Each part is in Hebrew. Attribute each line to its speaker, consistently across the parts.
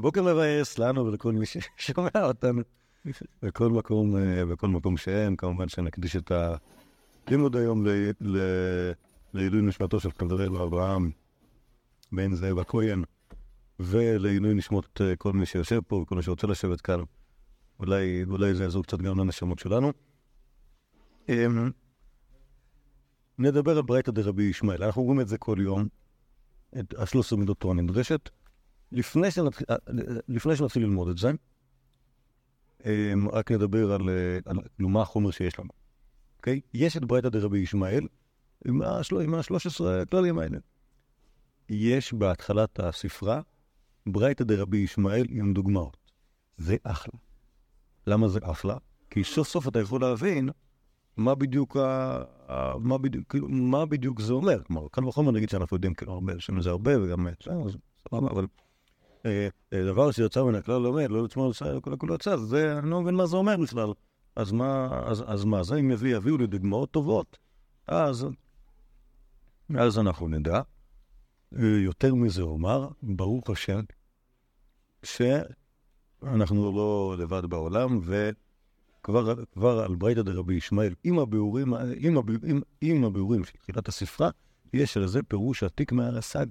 Speaker 1: בוקר מבאס לנו ולכל מי ששומע אותנו בכל מקום, אה, בכל מקום שאין, כמובן שנקדיש את הלימוד היום לעילוי נשמתו של חברנו אברהם בן זאב הכהן ולעילוי נשמות אה, כל מי שיושב פה וכל מי שרוצה לשבת כאן. אולי, אולי זה יעזור קצת גם לנשמות שלנו. אמ, נדבר על ברייתא דרבי ישמעאל. אנחנו אומרים את זה כל יום, את השלוש עשרה מידות תורה נדרשת. לפני שנתחיל, אה, לפני שנתחיל ללמוד את זה, אמ, רק נדבר על, אה, על כאילו, מה החומר שיש לנו. אוקיי? יש את ברייתא דרבי ישמעאל, עם השל- עם השלוש עשרה הכללים האלה. יש בהתחלת הספרה ברייתא דרבי ישמעאל עם דוגמאות. זה אחלה. למה זה אחלה? כי סוף סוף אתה יכול להבין מה בדיוק, ה... מה בדיוק, כאילו, מה בדיוק זה אומר. כלומר, קל וחומר נגיד שאנחנו יודעים כאילו הרבה, שם זה הרבה וגם, אה, סבבה, אבל דבר שיצא מן הכלל לומד, לא לצמור לצמור, כל הכול יצא, זה, אני לא מבין מה זה אומר בכלל. אז מה, אז, אז מה, זה אם יביא, יביאו לי דוגמאות טובות, אז, אז אנחנו נדע. אה, יותר מזה אומר, ברוך השם, שאנחנו לא לבד בעולם, וכבר כבר על ברייתא דרבי ישמעאל, עם הביאורים, עם, עם, עם הביאורים של תחילת הספרה, יש על זה פירוש עתיק מהרס"ג.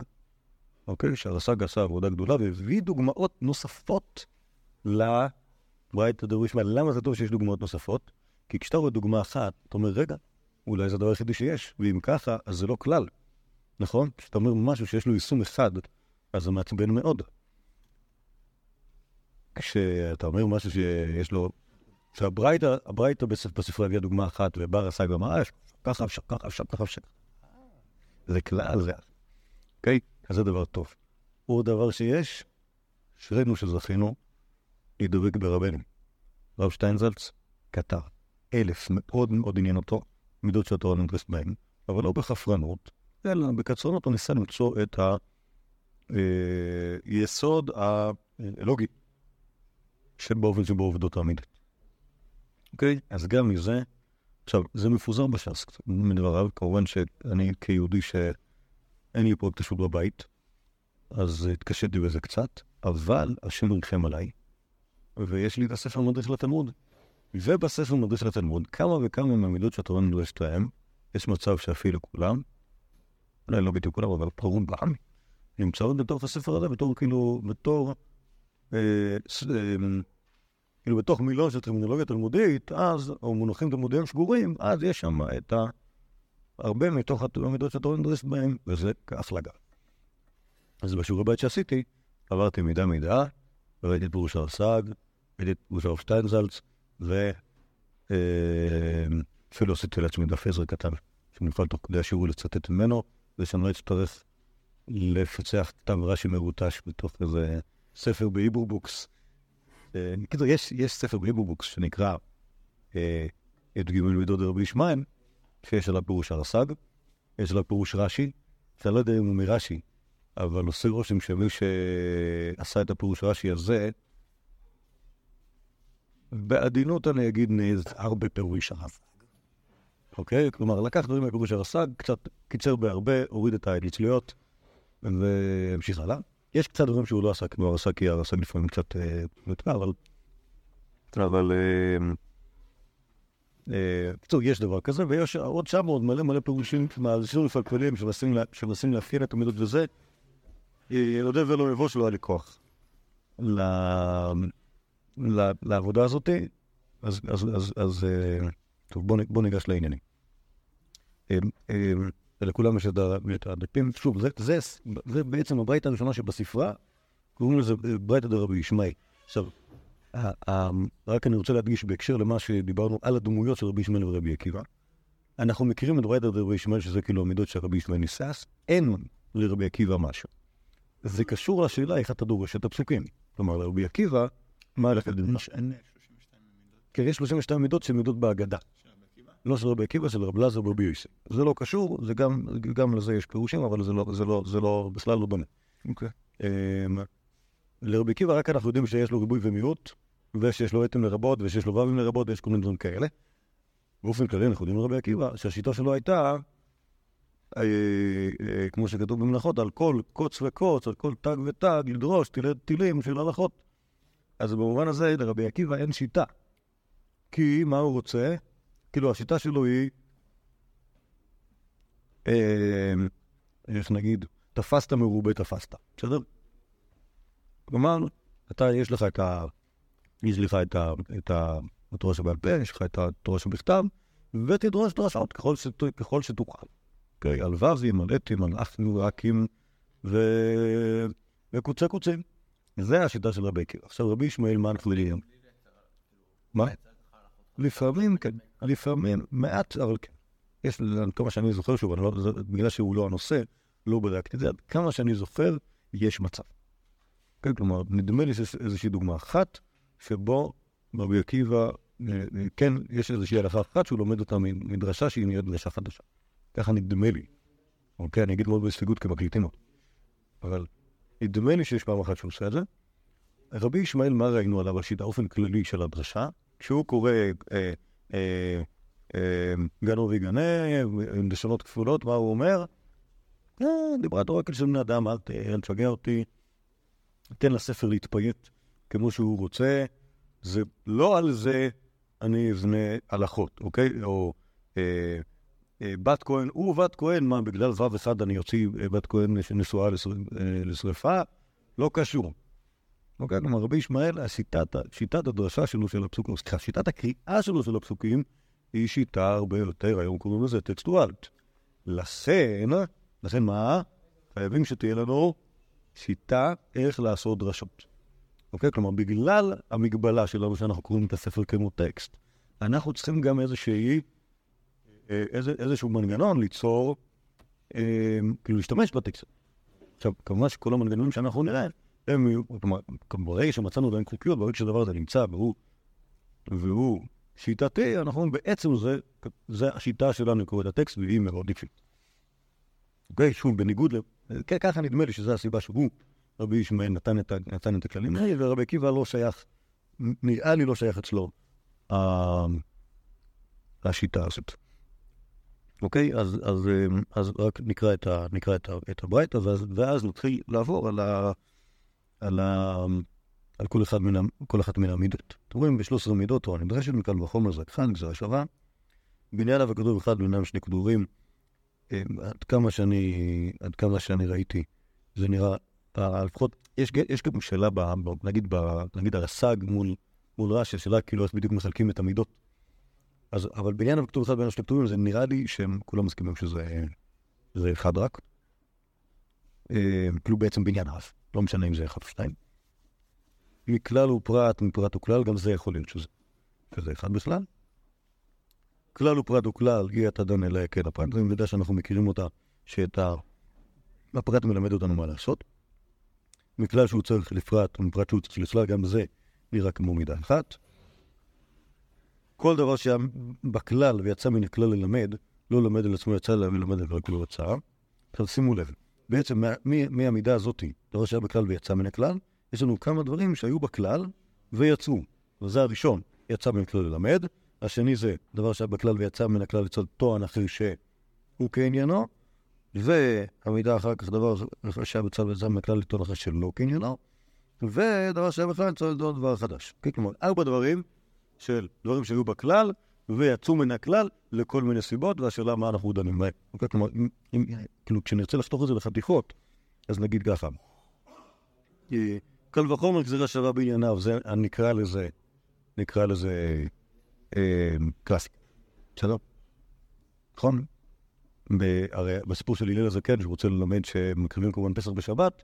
Speaker 1: אוקיי? שהרס"ג עשה עבודה גדולה והביא דוגמאות נוספות לברייתא דרבי ישמעאל. למה זה טוב שיש דוגמאות נוספות? כי כשאתה רואה דוגמה אחת, אתה אומר, רגע, אולי זה הדבר היחידי שיש, ואם ככה, אז זה לא כלל. נכון? כשאתה אומר משהו שיש לו יישום אחד, אז זה מעצבן מאוד. כשאתה אומר משהו שיש לו... שהברייתא, הברייתא בספ- בספרי הביאה דוגמה אחת, ובר עשה גם אה, ככה אפשר, ככה אפשר, ככה אפשר. זה כלל, זה... אוקיי? אז זה דבר טוב. עוד דבר שיש, אשרינו שזכינו להידבק ברבנו. רב שטיינזלץ כתב אלף, מאוד מאוד עניין אותו, מידות שהתורה נדרסת בהן, אבל לא בחפרנות, אלא בקצרנות הוא ניסה למצוא את היסוד הלוגי שבאופן שבו עובדות העמידות. אוקיי? אז גם מזה, עכשיו, זה מפוזר בש"ס מדבריו, כמובן שאני כיהודי שאין לי פרויקט השו"ת בבית, אז התקשיתי בזה קצת, אבל השם ריחם עליי, ויש לי את הספר מדריך לתלמוד. ובספר מדריך לתלמוד, כמה וכמה מהמידות שהתורה נדרשת להם, יש מצב שאפילו כולם, אולי לא בדיוק כולם, אבל רובם, נמצאות בתוך הספר הזה, בתור כאילו, בתור, אה, אה, כאילו בתוך מילון של טרמינולוגיה תלמודית, אז, או מונחים תלמודיים שגורים, אז יש שם את ה... הרבה מתוך המידות שהתורה נדרשת בהם, וזה כהפלגה. אז בשיעורי בית שעשיתי, עברתי מידה מידה, וראיתי את פירוש הרס"ג, ראיתי את הרב שטיינזלץ, ואפילו עשיתי לעצמי דף עזר קטן, יכול תוך כדי השיעור לצטט ממנו, ושאני לא אצטרך לפצח כתב רש"י מרוטש בתוך איזה ספר ב HebrewBooks. אה, בקיצור, יש, ספר ב HebrewBooks שנקרא אה, יוד גימל מידות רבי ישמעאל, שיש עליו פירוש הרס"ג, יש עליו פירוש רש"י, שאני לא יודע אם הוא מרש"י, אבל עושה רושם שמי שעשה את הפירוש רש"י הזה, בעדינות אני אגיד נעזר בפירוש הרס"ג. אוקיי? כלומר, לקח דברים מהפירוש הרס"ג, קצת קיצר בהרבה, הוריד את האליצליות, והמשיך הלאה. יש קצת דברים שהוא לא עשה כמו הרס"ג, כי הרס"ג לפעמים קצת אה, מטמע, אבל... אבל... אה, בקיצור, יש דבר כזה, ויש עוד שם עוד מלא מלא פירושים מהאנשים מפלפלים שמנסים לה- שמנסים לאפיין את המידות וזה. אה, אודה ולא יבוא שלא היה לי כוח לעבודה הזאתי, אז, אה, טוב, בוא, ניגש לעניינים. לכולם יש את הדפים, שוב, זה, בעצם הברייתא הראשונה שבספרה, קוראים לזה ברייתא דרבי ישמעאל. עכשיו, רק אני רוצה להדגיש בהקשר למה שדיברנו על הדמויות של רבי ישמעאל ורבי עקיבא. אנחנו מכירים את ברייתא דרבי ישמעאל, שזה כאילו המידות של רבי ישמעאל ניסס, אין לרבי עקיבא משהו. זה קשור לשאלה איך אתה דורש את הפסוקים. כלומר, לרבי עקיבא, מה הלך לדין?
Speaker 2: אין 32 מידות
Speaker 1: כן, יש 32 מידות שהן מידות בהגדה.
Speaker 2: רבי?
Speaker 1: לא של רבי עקיבא, של רב לזר ורבי יוסף. זה לא קשור, זה גם, גם לזה יש פירושים, אבל זה לא, זה לא, זה לא, בכלל לא דומה.
Speaker 2: אוקיי.
Speaker 1: אמ, לרבי עקיבא רק אנחנו יודעים שיש לו ריבוי ומיעוט, ושיש לו אתם לרבות, ושיש לו ו"ים לרבות, ויש כל מיני דברים כאלה. באופן כללי אנחנו יודעים לרבי עקיבא שהשיטה שלו הייתה אה, אה, כמו שכתוב במלאכות, על כל קוץ וקוץ, על כל תג ותג, לדרוש תילי תילים של הלכות. אז במובן הזה לרבי עקיבא אין שיטה. כי מה הוא רוצה? כאילו השיטה שלו היא, אה, איך נגיד, תפסת מרובה תפסת, בסדר? כלומר, אתה, יש לך את. יש לך את ה... את ה... התורה שבעל פה, יש לך את התורה שבכתב, ותדרוש דרשות ככל, שת... ככל שתוכל. אוקיי, על ו"זים, על אתים, על אחים ורקים ו... וקוצי קוצים. זה השיטה של רבי עקיבא. עכשיו, רבי ישמעאל, מה יודעים? מה? לפעמים, כן. לפעמים, מעט, אבל כן. יש, כמה שאני זוכר, שוב, אני לא, בגלל שהוא לא הנושא, לא בדקתי את זה, עד כמה שאני זוכר, יש מצב. כן, כלומר, נדמה לי שיש איזושהי דוגמה אחת, שבו רבי עקיבא, אה, אה, כן, יש איזושהי הלכה אחת שהוא לומד אותה מדרשה שהיא נראית דרשה חדשה. ככה נדמה לי. אוקיי, אני אגיד מאוד בהסתייגות כי. אבל נדמה לי שיש פעם אחת שהוא עושה את זה. רבי ישמעאל, מה ראינו עליו על שיטה אופן כללי של הדרשה? כשהוא קורא אה, אה, אה, גנו ויגנה, לשונות כפולות, מה הוא אומר? אה, דיברה תורה של בני אדם, אל תשגע אותי, תן לספר להתפייט כמו שהוא רוצה. זה לא על זה אני אבנה הלכות, אוקיי? או אה, אה, בת כהן, הוא בת כהן, מה, בגלל ו' אחד אני אוציא אה, בת כהן שנשואה לשרפה? לא קשור. אוקיי, כלומר, רבי ישמעאל, השיטת, שיטת הדרשה שלו של הפסוקים, סליחה, שיטת הקריאה שלו של הפסוקים, היא שיטה הרבה יותר, היום קוראים לזה טקסטואלית. לכן, לכן מה? חייבים שתהיה לנו שיטה איך לעשות דרשות. אוקיי? כלומר, בגלל המגבלה שלנו שאנחנו קוראים את הספר כמו טקסט, אנחנו צריכים גם איזושהי אה, איזה, איזשהו מנגנון ליצור, אה, כאילו להשתמש בטקסט. עכשיו, כמובן שכל המנגנונים שאנחנו נראה, הם יהיו, כלומר, ברגע שמצאנו בהם חוקיות, ברגע שהדבר הזה נמצא והוא, והוא שיטתי, אנחנו בעצם זה, זה השיטה שלנו לקרוא את הטקסט, והיא מאוד אישית. אוקיי, שוב, בניגוד ל... ככה נדמה לי שזו הסיבה שהוא, רבי ישמעאל, נתן, נתן את הכללים האלה, ורבי עקיבא לא שייך, נראה לי לא שייך אצלו השיטה הזאת. אוקיי? אז, אז, אמ, אז רק נקרא את, את, את הברייתא, ואז, ואז נתחיל לעבור על, ה, על, ה, על כל, אחד מן, כל אחת מן המידות. אתם רואים, ב-13 מידות תורה נדרשת מקל וחומר זה אחד, גזרה שווה. בעניין אבל כתוב אחד בינם שני כדורים. אמ, עד כמה שאני, עד כמה שאני ראיתי, זה נראה, לפחות, יש, יש גם שאלה, ב, נגיד, ב, נגיד הרס"ג מול, מול רש"י, שאלה כאילו איך בדיוק מחלקים את המידות. אז, אבל בעניין הכתוב אחד בין כתובים, זה נראה לי שהם כולם מסכימים שזה זה אחד רק. אה, כאילו בעצם בניין אף, לא משנה אם זה אחד או שתיים. מכלל ופרט, מפרט וכלל, גם זה יכול להיות שזה, שזה אחד בכלל. כלל ופרט וכלל, אי אתה דן אלא כן הפרט. זו מידע שאנחנו מכירים אותה, שאת הפרט מלמד אותנו מה לעשות. מכלל שהוא צריך לפרט, ומפרט שהוא צריך לכלל, גם זה נראה כמו מידה אחת. כל דבר שהיה בכלל ויצא מן הכלל ללמד, לא למד על עצמו, יצא ללמד על כלל יצא. עכשיו שימו לב, בעצם מהמידה הזאת, דבר שהיה בכלל ויצא מן הכלל, יש לנו כמה דברים שהיו בכלל ויצאו. וזה הראשון, יצא מן הכלל ללמד. השני זה דבר שהיה בכלל ויצא מן הכלל לצד טוען אחר שהוא כעניינו. והמידה אחר כך, דבר שהיה בצד ויצא מן הכלל לטוען אחר שלא כעניינו. ודבר שהיה בכלל לצד דבר חדש. כלומר, ארבע דברים של דברים שהיו בכלל ויצאו מן הכלל לכל מיני סיבות, והשאלה מה אנחנו דנים בהם. אוקיי? כלומר, אם, אם, כאילו, כשנרצה לחתוך את זה לחתיכות, אז נגיד ככה. אה, קל וחומר גזירה שווה בענייניו, זה, נקרא לזה, נקרא לזה אה, קלאסי. בסדר? נכון? הרי בסיפור של הלל הזקן, שהוא רוצה ללמד שמקריבים כמובן פסח בשבת,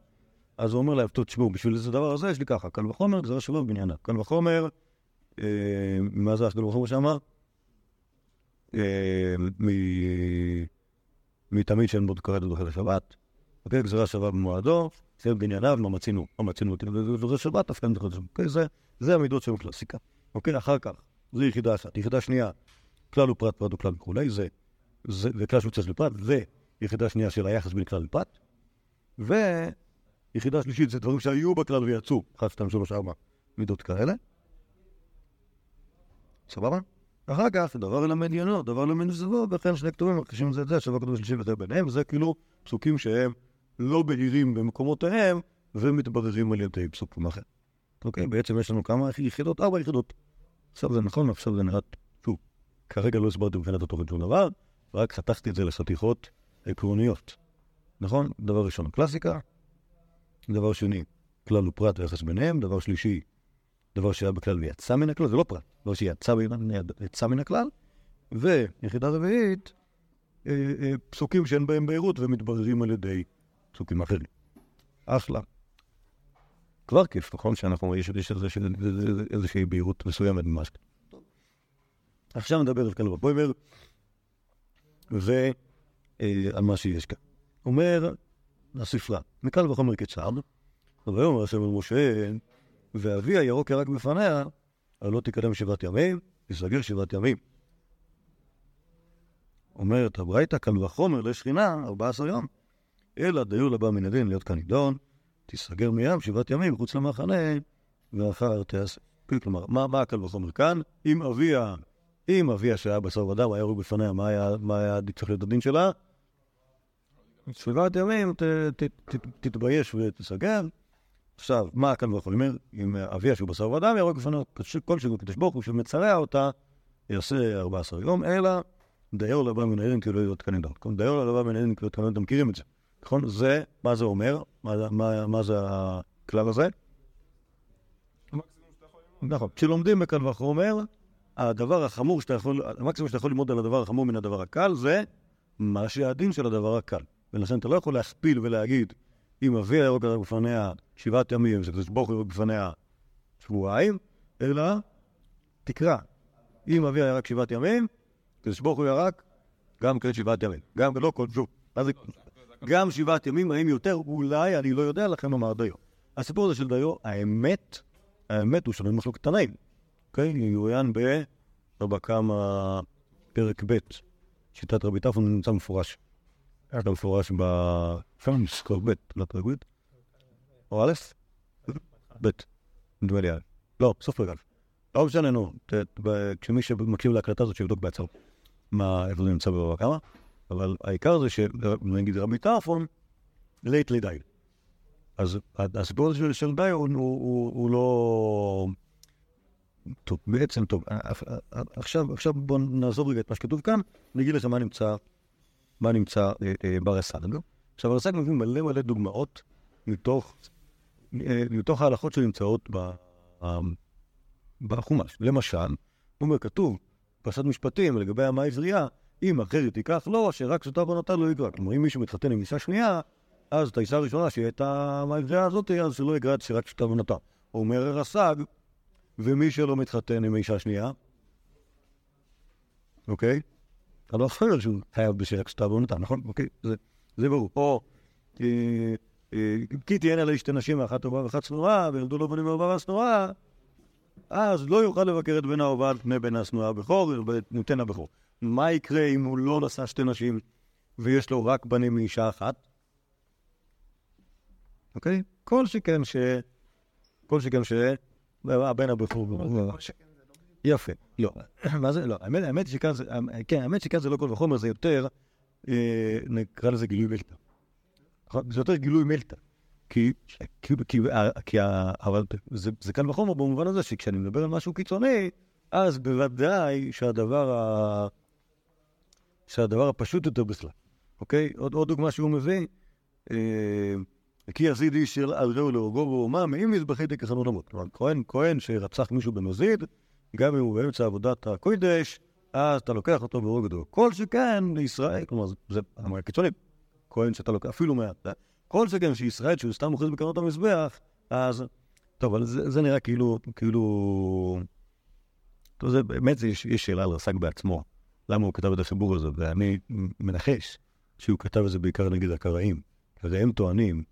Speaker 1: אז הוא אומר להם, טוב, תשמעו, בשביל איזה דבר הזה יש לי ככה, קל וחומר גזירה שווה בענייניו. קל וחומר אה, מה זה ברוך הוא שאמר? אה, מתמיד שאין בו קראת דוחה לשבת. אוקיי, גזירה שווה במועדו, סיים בענייניו, מה מצינו, מה מצינו אותי, וזה שבת, אף אחד לא אוקיי, זה המידות של הקלאסיקה. אוקיי, אחר כך, זו יחידה אחת. יחידה שנייה, כלל ופרט, פרט וכלל וכולי, זה, וכלל שהוא צריך לפרט, ויחידה שנייה של היחס בין כלל לפרט, ויחידה שלישית זה דברים שהיו בכלל ויצאו, 1, 2, 3, 4 מידות כאלה. סבבה? אחר כך, דבר למד ינו, דבר למד זבו, וכן שני כתובים מקדישים את זה את זה, שבע כתובים שלישי ותר ביניהם, וזה כאילו פסוקים שהם לא בהירים במקומותיהם, ומתבררים על ידי פסוקים אחרים. אוקיי, בעצם יש לנו כמה יחידות? ארבע יחידות. עכשיו זה נכון, עכשיו זה נראה, שוב, כרגע לא הסברתי מבחינת התוכן שום דבר, רק חתכתי את זה לחתיכות עקרוניות. נכון? דבר ראשון, קלאסיקה. דבר שני, כלל ופרט ויחס ביניהם. דבר שלישי, דבר שהיה בכלל ויצא מן הכלל, זה לא פרט, דבר שיצא יצא מן הכלל. ויחידה רביעית, אה, אה, פסוקים שאין בהם בהירות ומתבררים על ידי פסוקים אחרים. אחלה. כבר כיף, נכון? שאנחנו, יש יש איזה- איזושהי בהירות מסוימת ממש. עכשיו נדבר על כלב הפוימר ועל מה שיש כאן. אומר הספרה, מקל וחומר כיצד, ויאמר השם אל משה, ואבי הירוק ירק בפניה, הלא תקדם שבעת ימים, תסגר שבעת ימים. אומרת הברייתא, קל וחומר לשכינה, 14 יום. אלא דיור לבא מן הדין להיות כנידון, תיסגר מים שבעת ימים מחוץ למחנה, ואחר תיעשה. כלומר, מה הקל וחומר כאן? אם אביה, אם אביה שהיה בשר ודם היה הרוג בפניה, מה היה, מה היה צריך להיות הדין שלה? שבעת ימים תתבייש ותסגר. עכשיו, מה הקל וחומר? אם אביה שהוא בשר ודם יהרוג בפניה, כל שהוא קדוש ברוך הוא שמצרע אותה, יעשה 14 יום, אלא דייר לבא מן העדן כאילו להיות כנדון. כלומר, דייר לבא מן העדן כאילו להיות כנדון, אתם מכירים את זה. נכון? זה, מה זה אומר? מה, זה- מה, מה זה הכלל הזה? נכון. כשלומדים בקל וחומר, הדבר החמור שאתה יכול, המקסימום שאתה יכול ללמוד על הדבר החמור מן הדבר הקל זה מה שהדין של הדבר הקל. ולכן אתה לא יכול להכפיל ולהגיד, אם אבי הירוק הרג בפניה שבעת ימים, שקדוש ברוך הוא בפניה שבועיים, אלא תקרא. אם אבי היה רק שבעת ימים, ברוך הוא ירק גם כן שבעת ימים. גם לא כל שוב. מה זה? גם שבעת ימים, האם יותר? אולי, אני לא יודע, לכן אומר דיו. הסיפור הזה של דיו, האמת, האמת הוא שלום מחלוקת תנאים. אוקיי? יעוין ברבא קמא פרק ב', שיטת רבי טרפון נמצא מפורש. היה מפורש בפרק סקול ב', לא פרק ב', או א'? ב', נדמה לי א'. לא, סוף פרק א'. לא משנה, נו. ב- כשמי שמקשיב להקלטה הזאת, שיבדוק בעצמו מה, איפה זה נמצא ברבא קמא. אבל העיקר זה שנגיד רבי טרפון, לית לידי. אז הסיפור הזה של- די הוא, הוא לא... טוב, בעצם טוב, א- א- א- עכשיו, עכשיו בואו נעזוב רגע את מה שכתוב כאן, אני אגיד מה נמצא, מה נמצא אה, אה, ברס"ג. עכשיו, הרס"ג מביא מלא מלא דוגמאות מתוך, אה, מתוך ההלכות שנמצאות ב, אה, בחומש. למשל, הוא אומר, כתוב, פרשת משפטים לגבי המה עברייה, אם אחרת ייקח לו, שרק שותף עונתה לא יגרע. כלומר, אם מישהו מתחתן עם אישה שנייה, אז את האישה הראשונה שהיא הייתה המה עברייה הזאת, אז שלא יגרע שרק שותף עונתה. אומר הרס"ג, ומי שלא מתחתן עם אישה שנייה, אוקיי? אתה לא יכול שהוא חייב בשרק עונתה, נכון? אוקיי, זה, זה ברור. או, אה, אה, כי תהיינה לאיש שתי נשים, אחת טובה ואחת שנואה, וילדו לו בנים אהובה והשנואה, אז לא יוכל לבקר את בן האהובה על פני בן השנואה הבכור, ונותן הבכור. מה יקרה אם הוא לא נשא שתי נשים ויש לו רק בנים מאישה אחת? אוקיי? כל שכן ש... כל שכן ש... הבן הבכור... יפה. לא. מה זה? לא. האמת, שכאן זה... כן, האמת שכאן זה לא כל וחומר, זה יותר... אה, נקרא לזה גילוי מלטה. נכון? זה יותר גילוי מלטה. כי, כי, כי, כי ה- אבל זה, זה קל וחומר במובן הזה שכשאני מדבר על משהו קיצוני, אז בוודאי שהדבר, ה... שהדבר הפשוט יותר בכלל, אוקיי? עוד, עוד דוגמה שהוא מביא, אה, כי יזיד איש על רעהו להורגו ואומה, מאם מזבחי תכחנו למות. כלומר, כהן, כהן שרצח מישהו במזיד, גם אם הוא באמצע עבודת הקודש, אז אתה לוקח אותו והורג אותו. כל שכן לישראל, כלומר, זה- אמרה קיצונית, כהן שאתה לוקח, אפילו מעט, כל שכן שישראל, שהוא סתם אוחז בקרנות המזבח, אז... טוב, אבל זה, זה נראה כאילו, כאילו... טוב, זה באמת, יש, יש שאלה על רס"ג בעצמו, למה הוא כתב את החיבור הזה, ואני מנחש שהוא כתב את זה בעיקר נגד הקראים. הרי הם טוענים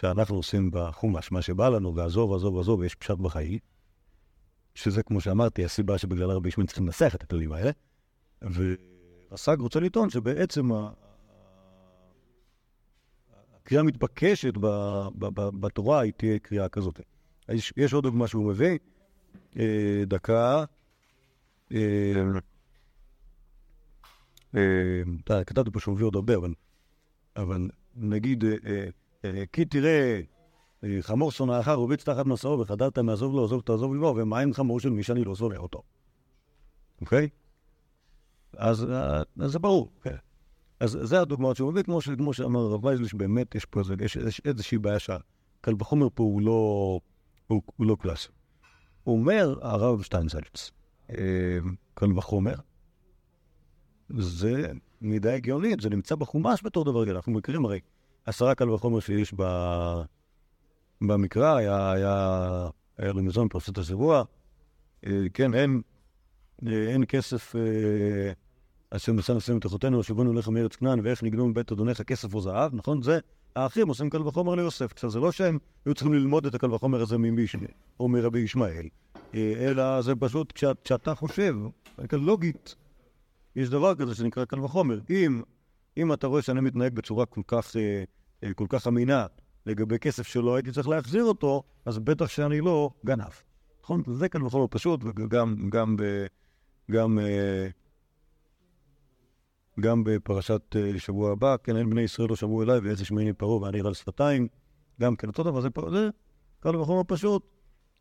Speaker 1: שאנחנו עושים בחומש מה שבא לנו, ועזוב, עזוב, עזוב, ויש פשט בחיי, שזה, כמו שאמרתי, הסיבה שבגללה רבי ישמעאל צריכים לנסח את הכללים האלה, ורס"ג רוצה לטעון שבעצם הקריאה המתבקשת בתורה היא תהיה קריאה כזאת. יש, יש עוד דוגמה שהוא מביא, אה, דקה, אה, אה, יודע, כתבתי פה שהוא מביא עוד הרבה, אבל, נגיד, אה, אה, אה, כי תראה, אה, חמור שונאך רוביץ תחת מסעו וחדרת מעזוב לו, עזוב תעזוב לו, ומה עם חמור של מי שאני לא שונא אותו? אוקיי? אז, אה, זה ברור, כן. אז זה הדוגמאות שהוא מביא, כמו, שאמר הרב וייזל, שבאמת יש פה איזושהי בעיה שהקל וחומר פה הוא לא, הוא, הוא לא קלאסי. אומר, הרב שטיינזלץ, אה, קל וחומר, זה מידה הגיונית, זה נמצא בחומש בתור דבר כזה. אנחנו מכירים הרי עשרה קל וחומר שיש ב... במקרא, היה, היה, היה רמזון פרסת השבוע, אה, כן, אין, אה, אין כסף, אה, אשר נשיאים את אחותינו, שבונו לך מארץ כנען, ואיך נגנו מבית אדוניך כסף או זהב, נכון? זה, האחים עושים קל וחומר ליוסף. עכשיו, זה לא שהם היו צריכים ללמוד את הקל וחומר הזה ממישנה, או מרבי ישמעאל, אלא זה פשוט כשאת- כשאתה חושב, לוגית, יש דבר כזה שנקרא קל וחומר. אם, אם אתה רואה שאני מתנהג בצורה כל כך, כל כך אמינה לגבי כסף שלא הייתי צריך להחזיר אותו, אז בטח שאני לא גנב. נכון? זה קל וחומר פשוט, וגם גם, גם, אה, גם בפרשת אה, שבוע הבא, כן, אין בני ישראל לא שמעו אליי ואיזה שמעיני פרעה ואני על שפתיים, גם כן אותו דבר, זה, זה קל וחומר פשוט.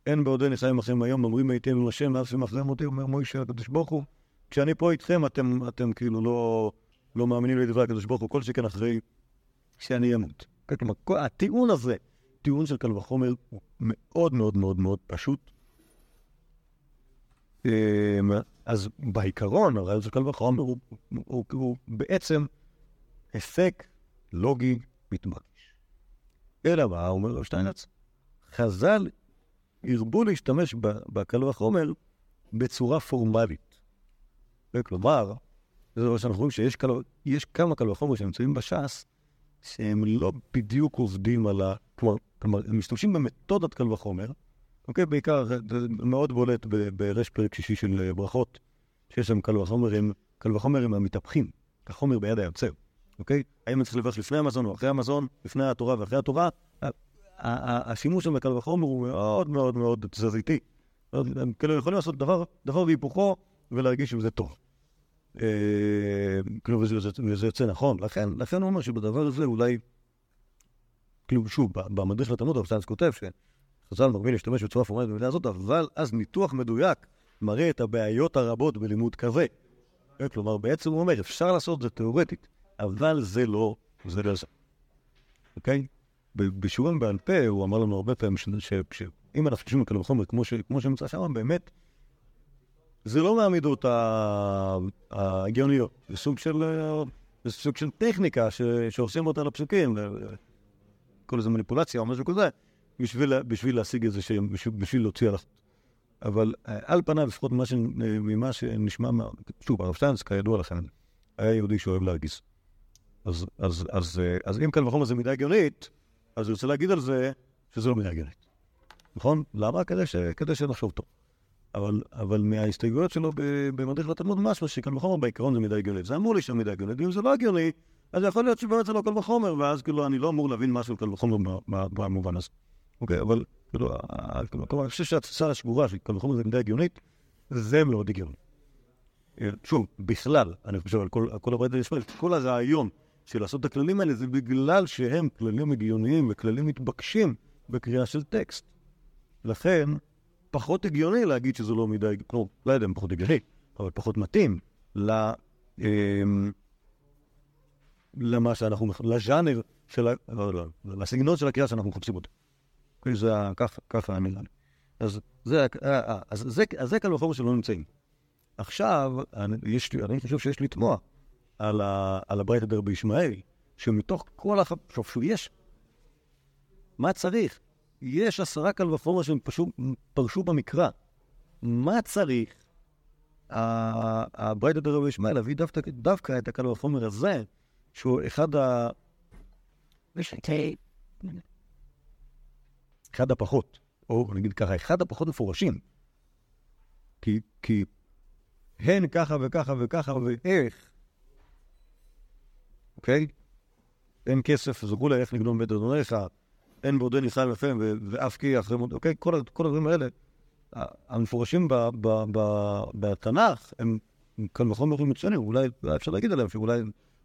Speaker 1: אין בעודני חיים לכם היום, אומרים הייתם לשם, ואף שמחזם אותי, אומר מוישה הקדוש ברוך הוא. כשאני פה איתכם, אתם, אתם כאילו לא, לא מאמינים לדברי הקדוש ברוך הוא, כל שכן אחרי שאני אמות. כלומר, כל- הטיעון הזה, טיעון של קל וחומר, הוא מאוד מאוד מאוד מאוד פשוט. אמ, אז בעיקרון, הרעיון של קל וחומר הוא, הוא, הוא, הוא בעצם היסק לוגי מתבקש. אלא מה, אומר רב שטיינץ, חז"ל הרבו להשתמש בקל וחומר בצורה פורמלית. כלומר, זה מה שאנחנו רואים שיש כמה קל וחומר שנמצאים בש"ס, שהם לא בדיוק עובדים על ה... כלומר, הם משתמשים במתודת קל וחומר, אוקיי? בעיקר, זה מאוד בולט ברש פרק שישי של ברכות, שיש שם קל וחומר הם, קל וחומר הם המתהפכים, החומר ביד היוצר, אוקיי? האם אני צריך לברך לפני המזון או אחרי המזון, לפני התורה ואחרי התורה? השימוש שם בקל וחומר הוא מאוד מאוד מאוד תזזיתי. הם כאילו יכולים לעשות דבר, דבר והיפוכו ולהרגיש שזה טוב. אה, כאילו, וזה, יוצא נכון. לכן, לכן הוא אומר שבדבר הזה אולי, כאילו, שוב, במדריך לתלמוד, הרב כותב שחז"ל מרבים להשתמש בצורה פורמלית במידה הזאת, אבל אז ניתוח מדויק מראה את הבעיות הרבות בלימוד כזה. אה, כלומר, בעצם הוא אומר, אפשר לעשות את זה תיאורטית, אבל זה לא, זה לא זה. אוקיי? בשיעורים בעל פה, הוא אמר לנו הרבה פעמים שאם אנחנו חושבים קל וחומר כמו שנמצא שם, באמת, זה לא מהמידות ההגיוניות, זה סוג של, אה, זה סוג של טכניקה ש- שעושים אותה לפסוקים, כל איזה מניפולציה או משהו כזה, בשביל, בשביל להשיג איזה שהם, בשביל, בשביל להוציא הלכות. אבל אה, על פניו, לפחות ממה, ש, ממה שנשמע, שוב, הרב שטיינס, כידוע לכם, היה יהודי שאוהב להרגיז. אז, אז, אז, אה, אז אם קל וחומר זה מידה הגיונית, אז אני רוצה להגיד על זה שזה לא מידה הגיונית. נכון? למה? כדי, ש, כדי שנחשוב טוב. אבל, אבל מההסתייגויות שלו במדריך לתלמוד משמע שקל וחומר בעיקרון זה מידה הגיונית. זה אמור לי שם מידה הגיונית, ואם זה לא הגיוני, אז יכול להיות שבאמת זה לא קל וחומר, ואז כאילו אני לא אמור להבין משהו קל וחומר במובן הזה. אוקיי, אבל כאילו, כאילו, אני חושב שהתפיסה השגורה של קל וחומר זה מידה הגיונית, זה מאוד הגיוני. אה, שוב, בכלל, אני חושב על כל, הברית הישראל, כל הרעיון של לעשות את הכללים האלה זה בגלל שהם כללים הגיוניים וכללים מתבקשים בקריאה של טקסט. לכן, פחות הגיוני להגיד שזה לא מדי, לא, לא יודע אם פחות הגיוני, אבל פחות מתאים ל... אמ, למה שאנחנו, לז'אנר של ה... לא, לא, לסגנון של הקריאה שאנחנו מחפשים אותו. זה ככה, ככה נראה לי. אז זה, אה, אה, אז זה, אז זה קל וחומר שלא נמצאים. עכשיו, אני, יש, אני חושב שיש לתמוע על, ה, על הברייתא דרבי ישמעאל, שמתוך כל הח... עכשיו, שוב, יש, מה צריך? יש עשרה קל וחומר שהם פשוט פרשו במקרא. מה צריך הברייתא דרבי ישמעאל להביא דווקא, דווקא את הקל וחומר הזה, שהוא אחד ה... אחד הפחות, או נגיד ככה, אחד הפחות מפורשים. כי, כי הן ככה וככה וככה ואיך, אוקיי? אין כסף, זכו לה איך לגנוב בית אדוניך, אין חי ופם ו- ואף כי אחרי מות, אוקיי? כל, כל הדברים האלה, המפורשים בתנ"ך, הם קל וחומר מצוינים, אולי אפשר להגיד עליהם שאולי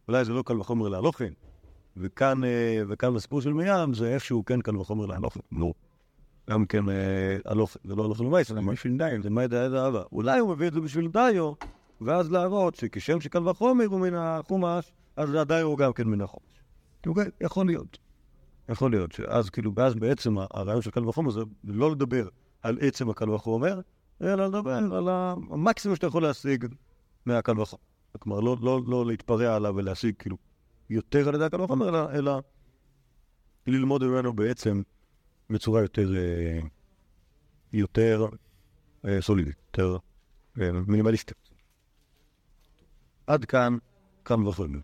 Speaker 1: אולי זה לא קל וחומר להלוכין. וכאן, אה, וכאן בסיפור של מרים זה איפשהו כן קל וחומר להלוכין. נו. גם כן אה, הלוכין, זה לא הלוכין למייס, אלא בשביל דיו, זה מה ידע אבא. אולי הוא מביא את זה בשביל דיו, ואז להראות שכשם שקל וחומר הוא מן החומש, אז הדיו הוא גם כן מן החומש. אוקיי? יכול להיות. יכול להיות שאז כאילו, ואז בעצם הרעיון של קל וחומר זה לא לדבר על עצם הקל וחומר, אלא לדבר על המקסימום שאתה יכול להשיג מהקל וחומר. כלומר, לא, לא, לא להתפרע עליו ולהשיג כאילו יותר על ידי הקל וחומר, אלא, אלא ללמוד ממנו בעצם בצורה יותר, אה, יותר אה, סולידית, יותר אה, מינימליסטית. עד כאן, כאן וחומר.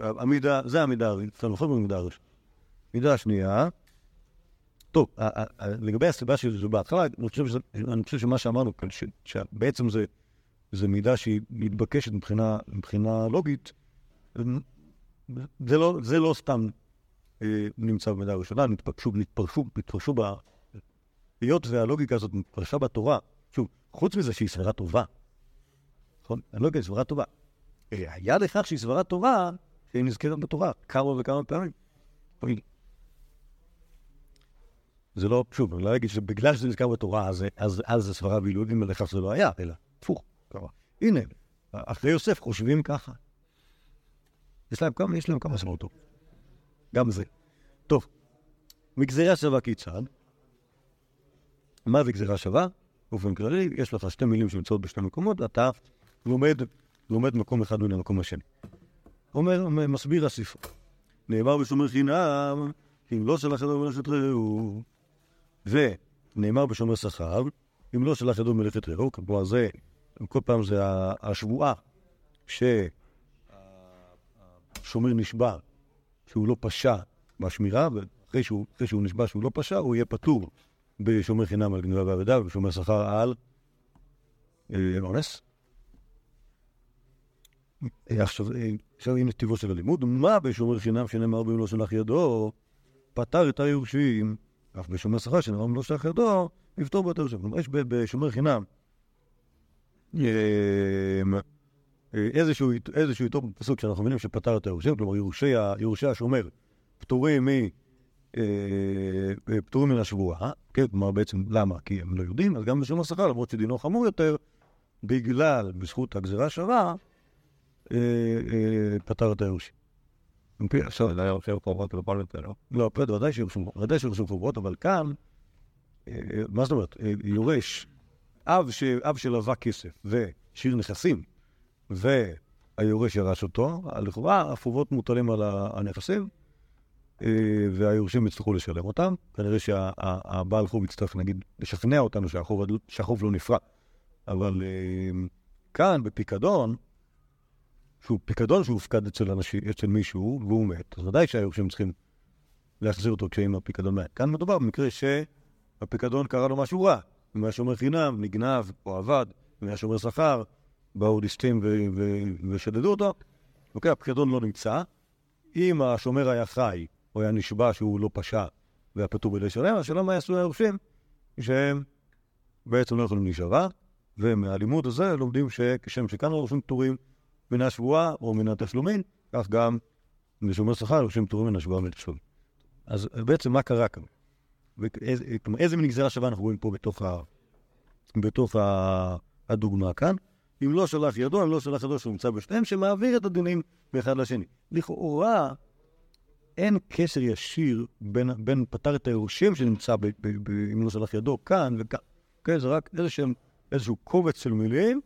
Speaker 1: המידה, זה הראשונה, כאן וחומר המידה הראשונה. מידה השנייה, טוב, לגבי הסיבה שזה בהתחלה, אני חושב, שזה, אני חושב שמה שאמרנו כאן, שבעצם זה, זה מידה שהיא מתבקשת מבחינה, מבחינה לוגית, זה לא, זה לא סתם אה, נמצא במידה הראשונה, נתפרשו, נתפרשו, נתפרשו ב... היות והלוגיקה הזאת נתפרשה בתורה, שוב, חוץ מזה שהיא סברה טובה, נכון? הלוגיקה היא סברה טובה. אה, היה לכך שהיא סברה טובה, שהיא נזכרת בתורה כמה וכמה פעמים. זה לא, שוב, אני לא אגיד שבגלל שזה נזכר בתורה, אז, אז, אז זה סברה בילוגים, ולכך זה לא היה, אלא הפוך, קרה. הנה, אחרי יוסף חושבים ככה. יש להם כמה, יש להם כמה סברות טוב. גם זה. טוב, מגזירה שווה כיצד? מה זה גזירה שווה? באופן כללי, יש לך שתי מילים שנמצאות בשני מקומות, אתה לומד, לומד מקום אחד מן המקום השני. אומר, מסביר הספר. נאמר בשומר חינם, אם לא שלח ידו מלאכת רעהו. ונאמר בשומר שכר, אם לא שלח ידו מלאכת רעהו, כלומר זה, כל פעם זה השבועה שהשומר נשבע שהוא לא פשע בשמירה, ואחרי שהוא, שהוא נשבע שהוא לא פשע, הוא יהיה פטור בשומר חינם על גניבה ואבדה, ובשומר שכר על אה, אונס. עכשיו, עכשיו הנה טיבו של הלימוד, מה בשומר חינם שנאמר במלוא שלח ידו, פטר את היורשים, אף בשומר שכר שנאמר במלוא שלח ידו, יפתור ביותר שם. כלומר, יש בשומר חינם איזשהו, איזשהו איתו פסוק שאנחנו מבינים שפטר את היורשים, כלומר יורשי, השומר פטורים מ... פטורים מן השבועה, כן, כלומר בעצם למה? כי הם לא יודעים, אז גם בשומר שכר, למרות שדינו חמור יותר, בגלל, בזכות הגזירה השווה, פטר את היורשים.
Speaker 3: עכשיו, זה היה יורשים חובות ובכל יותר, לא?
Speaker 1: לא, ודאי שיורשים חובות, אבל כאן, מה זאת אומרת? יורש, אב שלווה כסף ושיר נכסים, והיורש ירש אותו, לכאורה החובות מוטלים על הנכסים, והיורשים יצטרכו לשלם אותם. כנראה שהבעל חוב יצטרך, נגיד, לשכנע אותנו שהחוב לא נפרע. אבל כאן, בפיקדון, שהוא פיקדון שהופקד אצל, אנשים, אצל מישהו והוא מת, אז ודאי שהיורשים צריכים להחזיר אותו כשאם הפיקדון מת. כאן מדובר במקרה שהפיקדון קרה לו משהו רע. אם היה שומר חינם, נגנב או עבד, אם היה שומר שכר, באו ליסטים ושדדו אותו. אוקיי, הפיקדון לא נמצא. אם השומר היה חי, או היה נשבע שהוא לא פשע והיה פטור בידי שלם, השאלה מה יעשו היורשים, שהם בעצם לא יכולים להישבע, ומהלימוד הזה לומדים שכשם שכאן היורשים פטורים מן השבועה או מן התשלומים, כך גם בשומר שכר היורשים פטורים מן השבועה ומן התשלומים. אז בעצם מה קרה כאן? ואיזה, איזה מין גזירה שווה אנחנו רואים פה בתוך, ה, בתוך ה, הדוגמה כאן? אם לא שלח ידו, אם לא שלח ידו שהוא נמצא בשתיהם, שמעביר את הדינים מאחד לשני. לכאורה, אין קשר ישיר בין, בין פטר את היורשים שנמצא, ב, ב, ב, אם לא שלח ידו, כאן וכאן. כן, זה רק איזשהו, איזשהו קובץ של מילים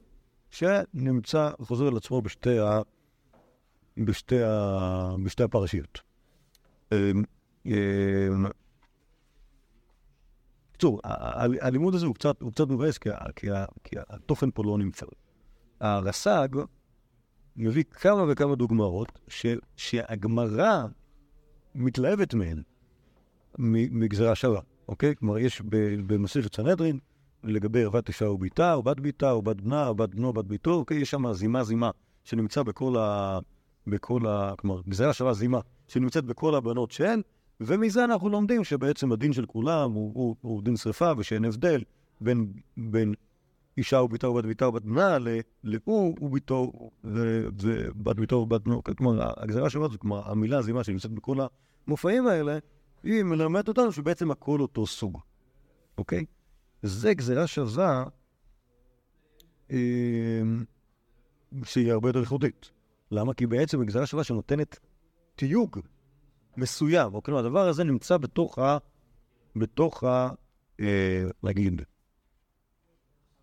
Speaker 1: שנמצא, חוזר על עצמו בשתי, ה, בשתי, ה, בשתי הפרשיות. בקיצור, הלימוד הזה הוא קצת, הוא קצת מבאס, כי, כי, כי התוכן פה לא נמצא. הרס"ג מביא כמה וכמה דוגמאות ש, שהגמרא מתלהבת מהן מגזרה שווה, אוקיי? כלומר, יש במסכת סנהדרין, לגבי ערוות אישה וביתה, או בת ביתה, או בת בנה, או בת בנו, או בת ביתו, אוקיי? יש שם זימה זימה שנמצא בכל ה... בכל ה... כלומר, גזרה שווה זימה שנמצאת בכל הבנות שהן, ומזה אנחנו לומדים שבעצם הדין של כולם הוא, הוא, הוא דין שרפה ושאין הבדל בין, בין אישה וביתה ובת ביתה ובת בנה, ל- להוא וביתו ובת ביתו ובת בנו. כלומר, הגזרה שווה זאת, כלומר, המילה הזימה שנמצאת בכל המופעים האלה, היא מלמדת אותנו שבעצם הכל אותו סוג, אוקיי? זה גזרה שווה אה, שהיא הרבה יותר איכותית. למה? כי בעצם היא גזרה שווה שנותנת תיוג מסוים, אוקיי? כלומר, הדבר הזה נמצא בתוך ה... בתוך ה... אה, נגיד,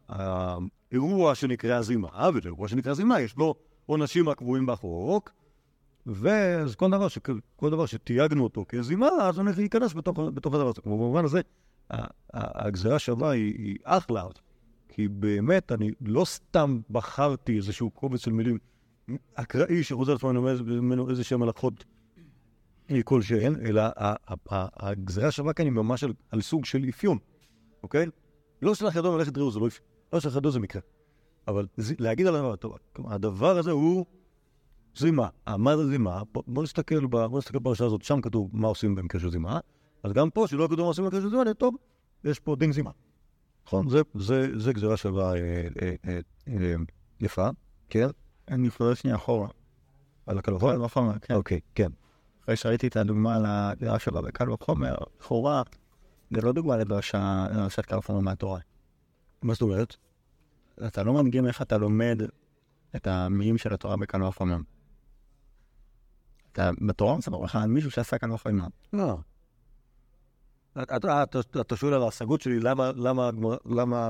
Speaker 1: האירוע שנקרא זימה, ולאירוע שנקרא זימה יש לו עונשים הקבועים בחוק, ואז כל דבר, דבר שתייגנו אותו כזימה, אז הוא ייכנס בתוך, בתוך הדבר הזה. במובן הזה, הגזרה שווה היא, היא אחלה, כי באמת, אני לא סתם בחרתי איזשהו קובץ של מילים אקראי שחוזר עצמו ממנו איזה שהם הלכות כלשהן, אלא הגזרה שווה כאן היא ממש על, על סוג של אפיון, אוקיי? לא שלח ידו מלאכת ראו זה לא אפיון, לא שלח ידו זה מקרה. אבל זה, להגיד על הדבר, טוב, הדבר הזה הוא זימה. מה זה זימה? בוא נסתכל בפרשה הזאת, שם כתוב מה עושים במקרה של זימה, אז גם פה, שלא עושים במקרה של זימה, טוב, יש פה דין זימה. נכון? זה, זה, זה גזירה שווה אה, אה, אה, יפה, כן?
Speaker 3: אני חוזר שנייה אחורה.
Speaker 1: על הקל וחומר?
Speaker 3: קל וחומר, כן.
Speaker 1: אוקיי, כן.
Speaker 3: אחרי שראיתי את הדוגמה על הדעה שלה בקל וחומר, לכאורה, זה לא דוגמה לדרשת קל וחומר מהתורה.
Speaker 1: מה זאת אומרת?
Speaker 3: אתה לא מדגים איך אתה לומד את המילים של התורה בקל וחומר. אתה בתורה מספר לך על מישהו שעשה קל וחומר.
Speaker 1: לא. אתה- שואל על ההשגות שלי, למה, למה, למה...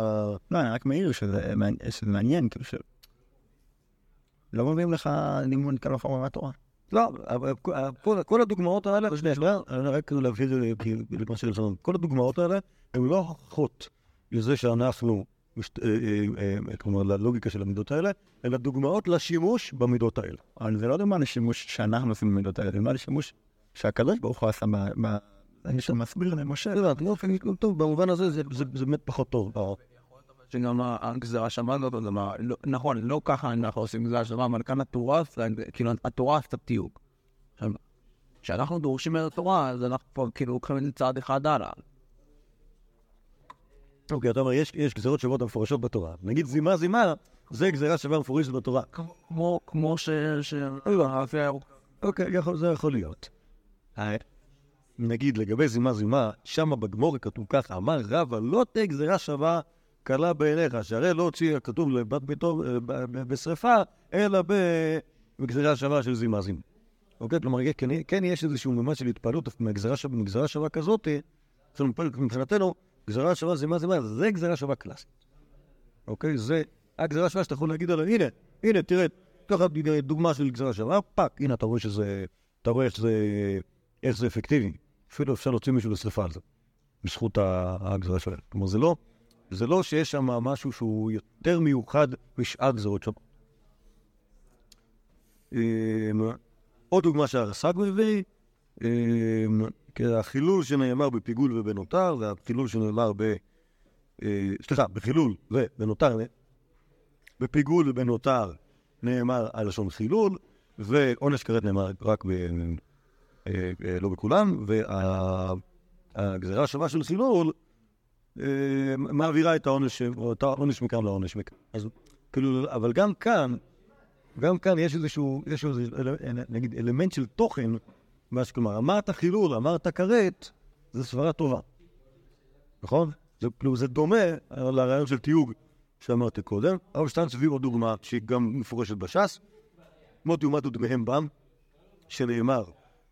Speaker 3: לא, אני רק מעיר שזה מעניין- כאילו ש... לא מביאים לך לימוד קל וחומר מהתורה.
Speaker 1: לא, כל- הדוגמאות האלה, שנייה, שנייה, אני רק להבהיר למה שלנו, כל הדוגמאות האלה הן לא הוכחות לזה שאנחנו, אה, אה, אה, כלומר ללוגיקה של המידות האלה, אלא דוגמאות לשימוש במידות האלה.
Speaker 3: אבל זה לא דוגמה לשימוש שאנחנו עושים במידות האלה, זה דוגמה לשימוש שהקדוש ברוך הוא עשה אני שמסביר למשה.
Speaker 1: לא, לא, טוב, במובן הזה זה- זה זה באמת פחות טוב. אה,
Speaker 4: שגם הגזרה שמה לא אותו דבר. לא- נכון, לא ככה אנחנו עושים גזרה שמה, אבל כאן התורה, עשתה- כאילו, התורה עשתה תיוג. עכשיו, כשאנחנו דורשים את התורה, אז אנחנו כבר כאילו לוקחים את זה צעד אחד הלאה.
Speaker 1: אוקיי, אתה אומר, יש יש גזירות שוות המפורשות בתורה. נגיד זימה זימה, זה גזירה שווה מפורשת בתורה.
Speaker 4: כמו, כמו ש... הירוק.
Speaker 1: אוקיי, זה יכול להיות. נגיד לגבי זימה זימה, שמה בגמור כתוב ככה, אמר רבא לא תהיה גזירה שווה קלה בעיניך, שהרי לא הוציא הכתוב לבת ביתו אה, בשרפה, אלא בגזירה שווה של זימה זימה. אוקיי? כלומר, כן, כן יש איזשהו ממד של התפעלות מהגזירה שווה, שווה כזאת, מבחינתנו, גזירה שווה זימה זימה, זה גזירה שווה קלאסית. אוקיי? זה הגזירה שווה שאתה יכול להגיד עליה, הנה, הנה, תראה, ככה דוגמה של גזירה שווה, fact, הנה, אתה רואה שזה, אתה רואה איך זה, איך זה אפקטיבי. אפילו אפשר להוציא מישהו לשרפה על זה, בזכות ה- הגזירה שלהם. כלומר, זה לא, זה לא שיש שם משהו שהוא יותר מיוחד משאר גזירות שם. אמ, עוד דוגמה שהרס"ג מביא, אמ, כי החילול שנאמר בפיגול ובנותר, והחילול שנאמר ב... אה, סליחה, בחילול ובנותר, בפיגול ובנותר נאמר הלשון חילול, ועונש כרת נאמר רק לא בכולם, והגזירה השווה של חילול אה, מעבירה את העונש, או את העונש מכאן לעונש מכאן. כאילו, אבל גם כאן, גם כאן יש איזשהו, יש איזה, אל- נגיד, אלמנט של תוכן, מה שכלומר, אמרת חילול, אמרת כרת, זה סברה טובה, נכון? זה, כאילו, זה דומה לרעיון של תיוג שאמרתי קודם. הרב שטיינץ הביא עוד דוגמה שהיא גם מפורשת בש"ס, מות יומתו דמיהם בם, שנאמר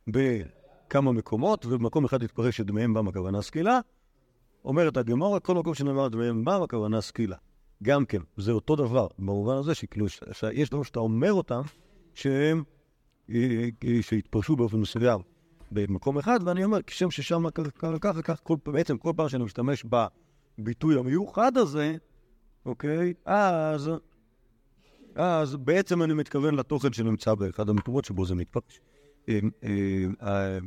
Speaker 1: בכמה מקומות, ובמקום אחד התפרש שדמיהם בם הכוונה סקילה. אומרת הגמורה, כל מקום שנאמר דמיהם בם הכוונה סקילה. גם כן, זה אותו דבר, במובן הזה שכאילו, ש- שיש דברים שאתה אומר אותם, שהם, אה, אה, שהתפרשו באופן מסוים במקום אחד, ואני אומר, כשם ששם ככה כך, כל, בעצם כל פעם שאני משתמש בביטוי המיוחד הזה, אוקיי, אז, אז בעצם אני מתכוון לתוכן שנמצא באחד המקומות שבו זה מתפרש. אה, אה,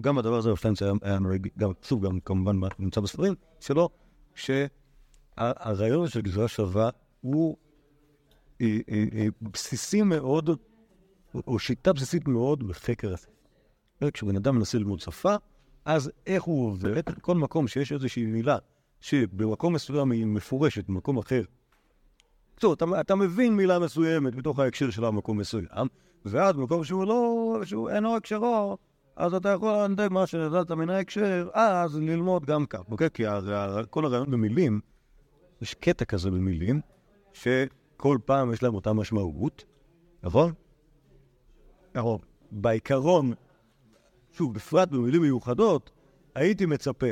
Speaker 1: גם, הדבר הזה, שטיינץ היה נוהג, גם, שוב, גם כמובן נמצא בספרים שלו, שהרעיון של גזרה שווה הוא אה, בסיסי מאוד, או- שיטה בסיסית מאוד בחקר השפה. כשבן אדם מנסה ללמוד שפה, אז איך הוא עובר כל מקום שיש איזושהי מילה שבמקום מסוים היא מפורשת, במקום אחר. בקיצור, אתה מבין מילה מסוימת בתוך ההקשר של המקום מסוים, ואז במקום שהוא לא, שהוא אינו הקשרו, אז אתה יכול לנדב מה שנדעת מן ההקשר, אז ללמוד גם כך, אוקיי? כי כל הרעיון במילים, יש קטע כזה במילים, שכל פעם יש להם אותה משמעות, נכון? נכון. בעיקרון, שוב, בפרט במילים מיוחדות, הייתי מצפה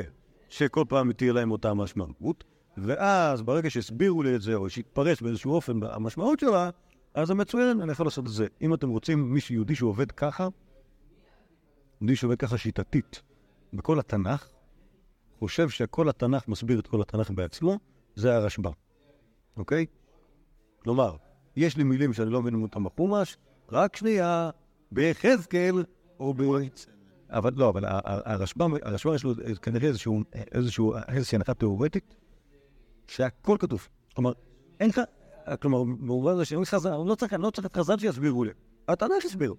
Speaker 1: שכל פעם תהיה להם אותה משמעות, ואז ברגע שהסבירו לי את זה, או שהתפרש באיזשהו אופן המשמעות שלה, אז זה מצוין, אני יכול לעשות את זה. אם אתם רוצים מישהו יהודי שעובד ככה, יהודי שעובד ככה שיטתית בכל התנ"ך, חושב שכל התנ"ך מסביר את כל התנ"ך בעצמו, זה הרשב"ם, אוקיי? כלומר, יש לי מילים שאני לא מבין אותם בחומש, רק שנייה, ביחזקאל או ב... אבל לא, אבל ה- ה- הרשב"ם, הרשב"ם יש לו כנראה איזשהו, איזשהו, איזושהי הנחה תיאורטית, שהכל כתוב. כלומר, אין לך, כלומר, במובן הזה שאין חז"ל, לא אני לא צריך את חז"ל שיסבירו לי. התנ"ך יסביר.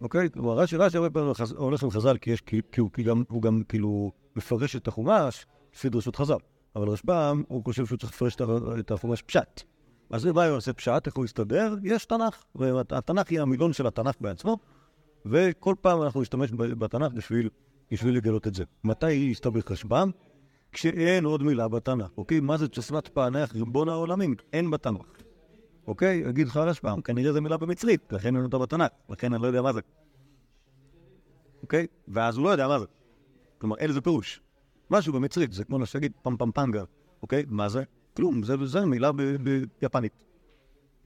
Speaker 1: אוקיי? כלומר, רש"י, רש"י הרבה פעמים הולך עם חז"ל, כי הוא, גם, כאילו מפרש את החומש לפי דרשות חז"ל. אבל רשב"ם, הוא חושב שהוא צריך לפרש את החומש פשט. אז מה הוא עושה פשט? איך הוא יסתדר? יש תנ"ך. והתנ"ך היא המילון של התנ"ך בעצמו, וכל פעם אנחנו נשתמש בתנ"ך בשביל, בשביל לגלות את זה. מתי יסתבך רשב"ם? כשאין עוד מילה בתנ"ך, אוקיי? מה זה תשמת פענח ריבון העולמים? אין בתנ"ך. אוקיי? יגיד לך רשב"ם, כנראה זו מילה במצרית, לכן אין אותה בתנ"ך, לכן אני לא יודע מה זה. אוקיי? ואז הוא לא יודע מה זה. כלומר, אין לזה פירוש. משהו במצרית, זה כמו להגיד פם פם פנגה, אוקיי? מה זה? כלום, זה, זה מילה ביפנית.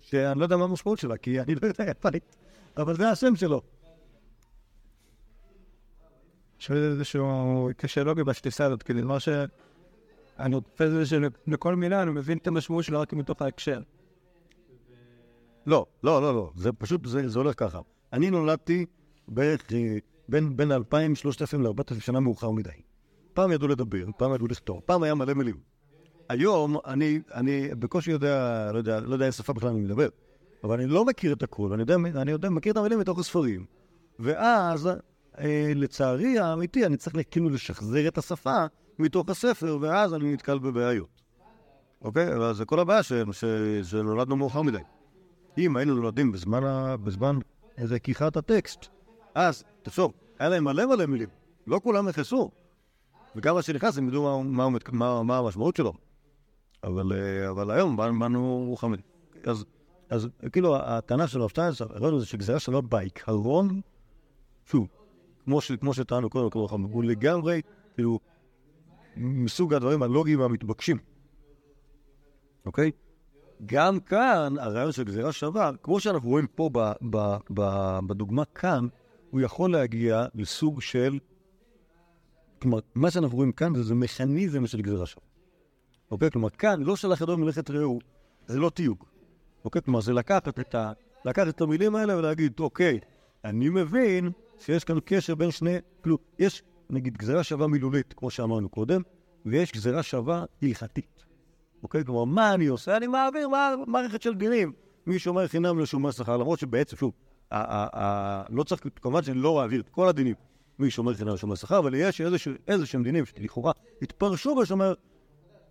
Speaker 1: שאני לא יודע מה המשמעות שלה, כי אני לא יודע יפנית, אבל זה השם שלו.
Speaker 3: שואל איזשהו קשה לוגי בתפיסה הזאת, כאילו, מה ש... אני תופס את זה שלכל מילה אני מבין את המשמעות שלה רק מתוך ההקשר.
Speaker 1: לא, לא, לא, לא, זה פשוט, זה, זה הולך ככה. אני נולדתי בערך אה, בין, בין 2,000, 3,000 ל-4,000 שנה מאוחר מדי. פעם ידעו לדבר, פעם ידעו לכתוב, פעם היה מלא מילים. היום אני, אני בקושי יודע, לא יודע, לא יודע איזה שפה בכלל אני מדבר, אבל אני לא מכיר את הכול, אני יודע, אני יודע, מכיר את המילים מתוך הספרים. ואז, אה, לצערי האמיתי, אני צריך כאילו לשחזר את השפה מתוך הספר, ואז אני נתקל בבעיות. אוקיי? אבל זה כל הבעיה ש, שנולדנו מאוחר מדי. אם היינו נולדים בזמן, ה... בזמן כיכת הטקסט, אז, תחשוב, היה להם מלא מלא מילים, לא כולם נכנסו. וגם מה שנכנס, הם ידעו מה, מה, מה, מה המשמעות שלו. אבל, אה, אבל היום באנו- באנו מוכנים. אז, אז כאילו, הטענה של הרב שטיינס, הרעיון הזה שגזירה שלו בעיקרון, שוב, כמו, ש, כמו שטענו קודם, כמו חמור, הוא לגמרי, כאילו, מסוג הדברים הלוגיים והמתבקשים. אוקיי? גם כאן, הרעיון של גזירה שווה, כמו שאנחנו רואים פה ב, ב, ב, בדוגמה כאן, הוא יכול להגיע לסוג של... כלומר, מה שאנחנו רואים כאן זה, זה מכניזם של גזירה שווה. אוקיי? כלומר, כאן לא שלח ידו מלאכת רעהו, זה לא תיוג. אוקיי? כלומר, זה לקחת את, ה, לקחת את המילים האלה ולהגיד, אוקיי, אני מבין שיש כאן קשר בין שני... כאילו, יש, נגיד, גזירה שווה מילולית, כמו שאמרנו קודם, ויש גזירה שווה הלכתית. אוקיי? כלומר, מה אני עושה? אני מעביר מה- מערכת של דינים. מי שומר חינם לשומר שכר, למרות שבעצם, שוב, לא צריך, כמובן שאני לא אעביר את כל הדינים מי שומר חינם לשומר שכר, אבל יש איזשהו- איזשהם דינים שלכאורה התפרשו בשומר,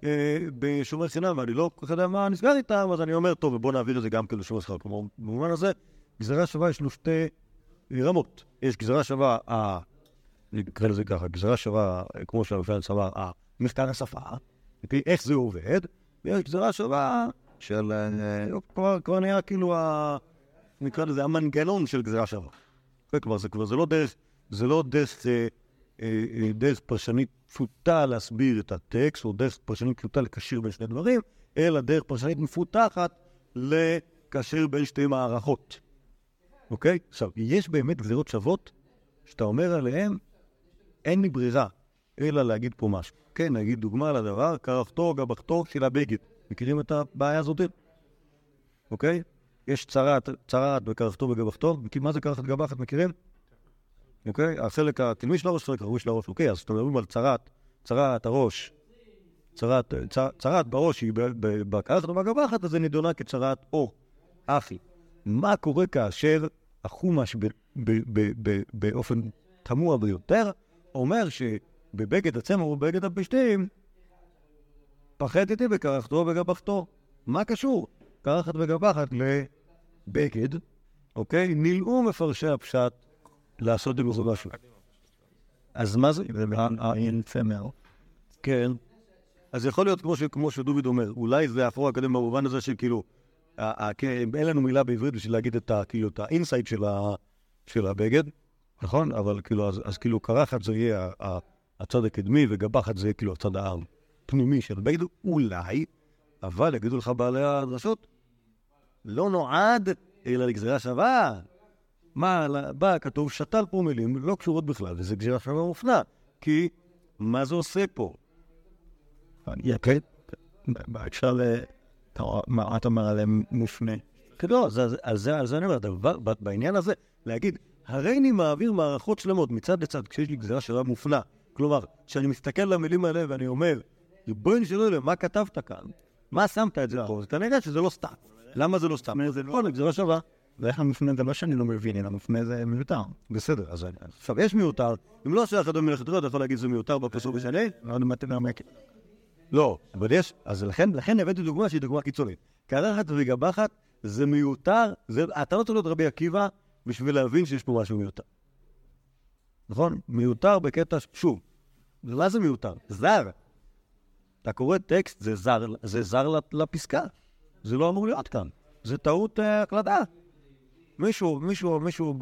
Speaker 1: אה, בשומר חינם, ואני לא כל כך יודע מה נסגר איתם, אז אני אומר, טוב, בוא נעביר את זה גם כן לשומר שכר. כלומר, במובן הזה, גזירה שווה יש לו שתי רמות. יש גזירה שווה, ה- נקרא לזה ככה, גזירה שווה, אה, כמו שהרפאל אמר, מחקר השפה, אוקיי? איך זה עובד, ויש גזירה שווה של... אה, כבר, נהיה כאילו, נקרא לזה המנגנון של גזירה שווה. כלומר, זה כבר, זה לא דרך, זה לא דרך, אה, אה, אה, דרך פרשנית פשוטה להסביר את הטקסט, או דרך פרשנית פשוטה לקשר בין שני דברים, אלא דרך פרשנית מפותחת לקשר בין שתי מערכות. אוקיי? עכשיו, יש באמת גזירות שוות שאתה אומר עליהן, אין לי ברירה אלא להגיד פה משהו. כן, נגיד דוגמה לדבר, קרחתו, גבחתו של הבגד. מכירים את הבעיה הזאת? אוקיי? יש צרעת, צרעת בקרחתו וגבחתו. מה זה קרחת גבחת, מכירים? אוקיי? החלק הקדמי של הראש, החלק האחורי של הראש. אוקיי, אז אתם מדברים על צרעת, צרעת הראש, צרעת, בראש היא בקרחת ובגבחת, אז זה נידונה כצרעת אור. אחי. מה קורה כאשר החומש באופן תמוה ביותר אומר בבגד הצמר ובבגד הפשתים, פחדתי בקרחתו וגבחתו. מה קשור קרחת וגבחת לבגד, אוקיי? נלאו מפרשי הפשט לעשות עם זה משהו. אז מה זה?
Speaker 3: צמר.
Speaker 1: כן. אז יכול להיות כמו, ש, כמו שדוד אומר, אולי זה אפילו הקדמי במובן הזה שכאילו, אין לנו מילה בעברית בשביל להגיד את ה- כאילו, ה inside של, הבגד, נכון? אבל כאילו, אז, כאילו קרחת זה יהיה הצד הקדמי וגבחת זה יהיה כאילו הצד הפנימי של הבגד, אולי, אבל יגידו לך בעלי הדרשות, לא נועד אלא לגזירה שווה. מה, בא, כתוב שתל פה מילים לא קשורות בכלל, וזה גזירה שווה מופנה. כי מה זה עושה פה?
Speaker 3: כן. בהקשר מה אתה אומר עליהם מופנה?
Speaker 1: כן, לא, על זה, אני אומר, בעניין הזה, להגיד, הרי אני מעביר מערכות שלמות מצד לצד כשיש לי גזירה שווה מופנה. כלומר, כשאני מסתכל על המילים האלה ואני אומר, ריבונו של עולם, מה כתבת כאן? מה שמת את זה פה? אז כנראה שזה לא סתם. למה זה לא סתם? זה נכון, גזירה שווה.
Speaker 3: ואיך המופנה זה לא שאני לא מבין, אלא המופנה זה מיותר.
Speaker 1: בסדר, אז עכשיו יש מיותר, אם לא שייך אדום מלאכת אתה יכול להגיד שזה מיותר בפסוק משנה?
Speaker 3: לא יודע מה אתה אומר.
Speaker 1: לא, אבל יש, אז לכן, לכן הבאתי דוגמה שהיא דוגמה קיצונית. קרחת וגבחת זה מיותר, זה, אתה לא צריך להיות רבי עקיבא בשביל להבין שיש פה משהו מיותר. נכון? מיותר בקטע, שוב, מה זה מיותר? זר. אתה קורא טקסט, זה זר, זה זר לפ- לפסקה. זה לא אמור להיות כאן. זה טעות אה, הקלדה. מישהו, מישהו, מישהו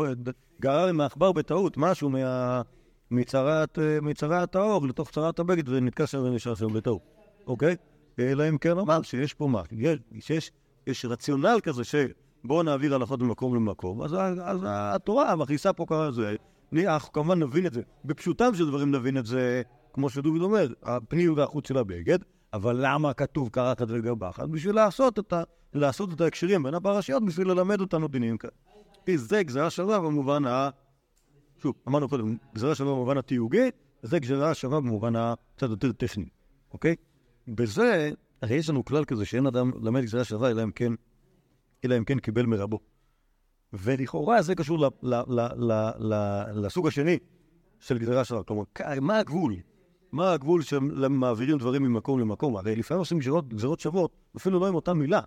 Speaker 1: גרר עם העכבר בטעות משהו מה, מצרת, אה, מצרת האור לתוך צרת הבגד ונתקע שם ונשאר שם בטעות, אוקיי? אלא אם כן אמר שיש פה מה, יש, שיש, יש רציונל כזה שבואו נעביר הלכות ממקום למקום, אז, אז התורה מכניסה פה ככה זה, אנחנו כמובן נבין את זה, בפשוטם של דברים נבין את זה, כמו שדוד אומר, הפנים והחוץ של הבגד, אבל למה כתוב קרחת וגבחת? בשביל לעשות את, ה, לעשות את ההקשרים בין הפרשיות, בשביל ללמד אותנו דינים כאלה. זה גזירה שווה במובן ה... שוב, אמרנו קודם, גזירה שווה במובן התיוגי, זה גזירה שווה במובן הקצת יותר טכני, אוקיי? בזה, הרי יש לנו כלל כזה שאין אדם למד גזירה שווה, אלא אם כן, אלא אם כן קיבל מרבו. ולכאורה זה קשור ל, ל, ל, ל, ל, לסוג השני של גזירה שווה. כלומר, מה הגבול? מה הגבול שמעבירים דברים ממקום למקום? הרי לפעמים עושים גזירות, גזירות שוות, אפילו לא עם אותה מילה.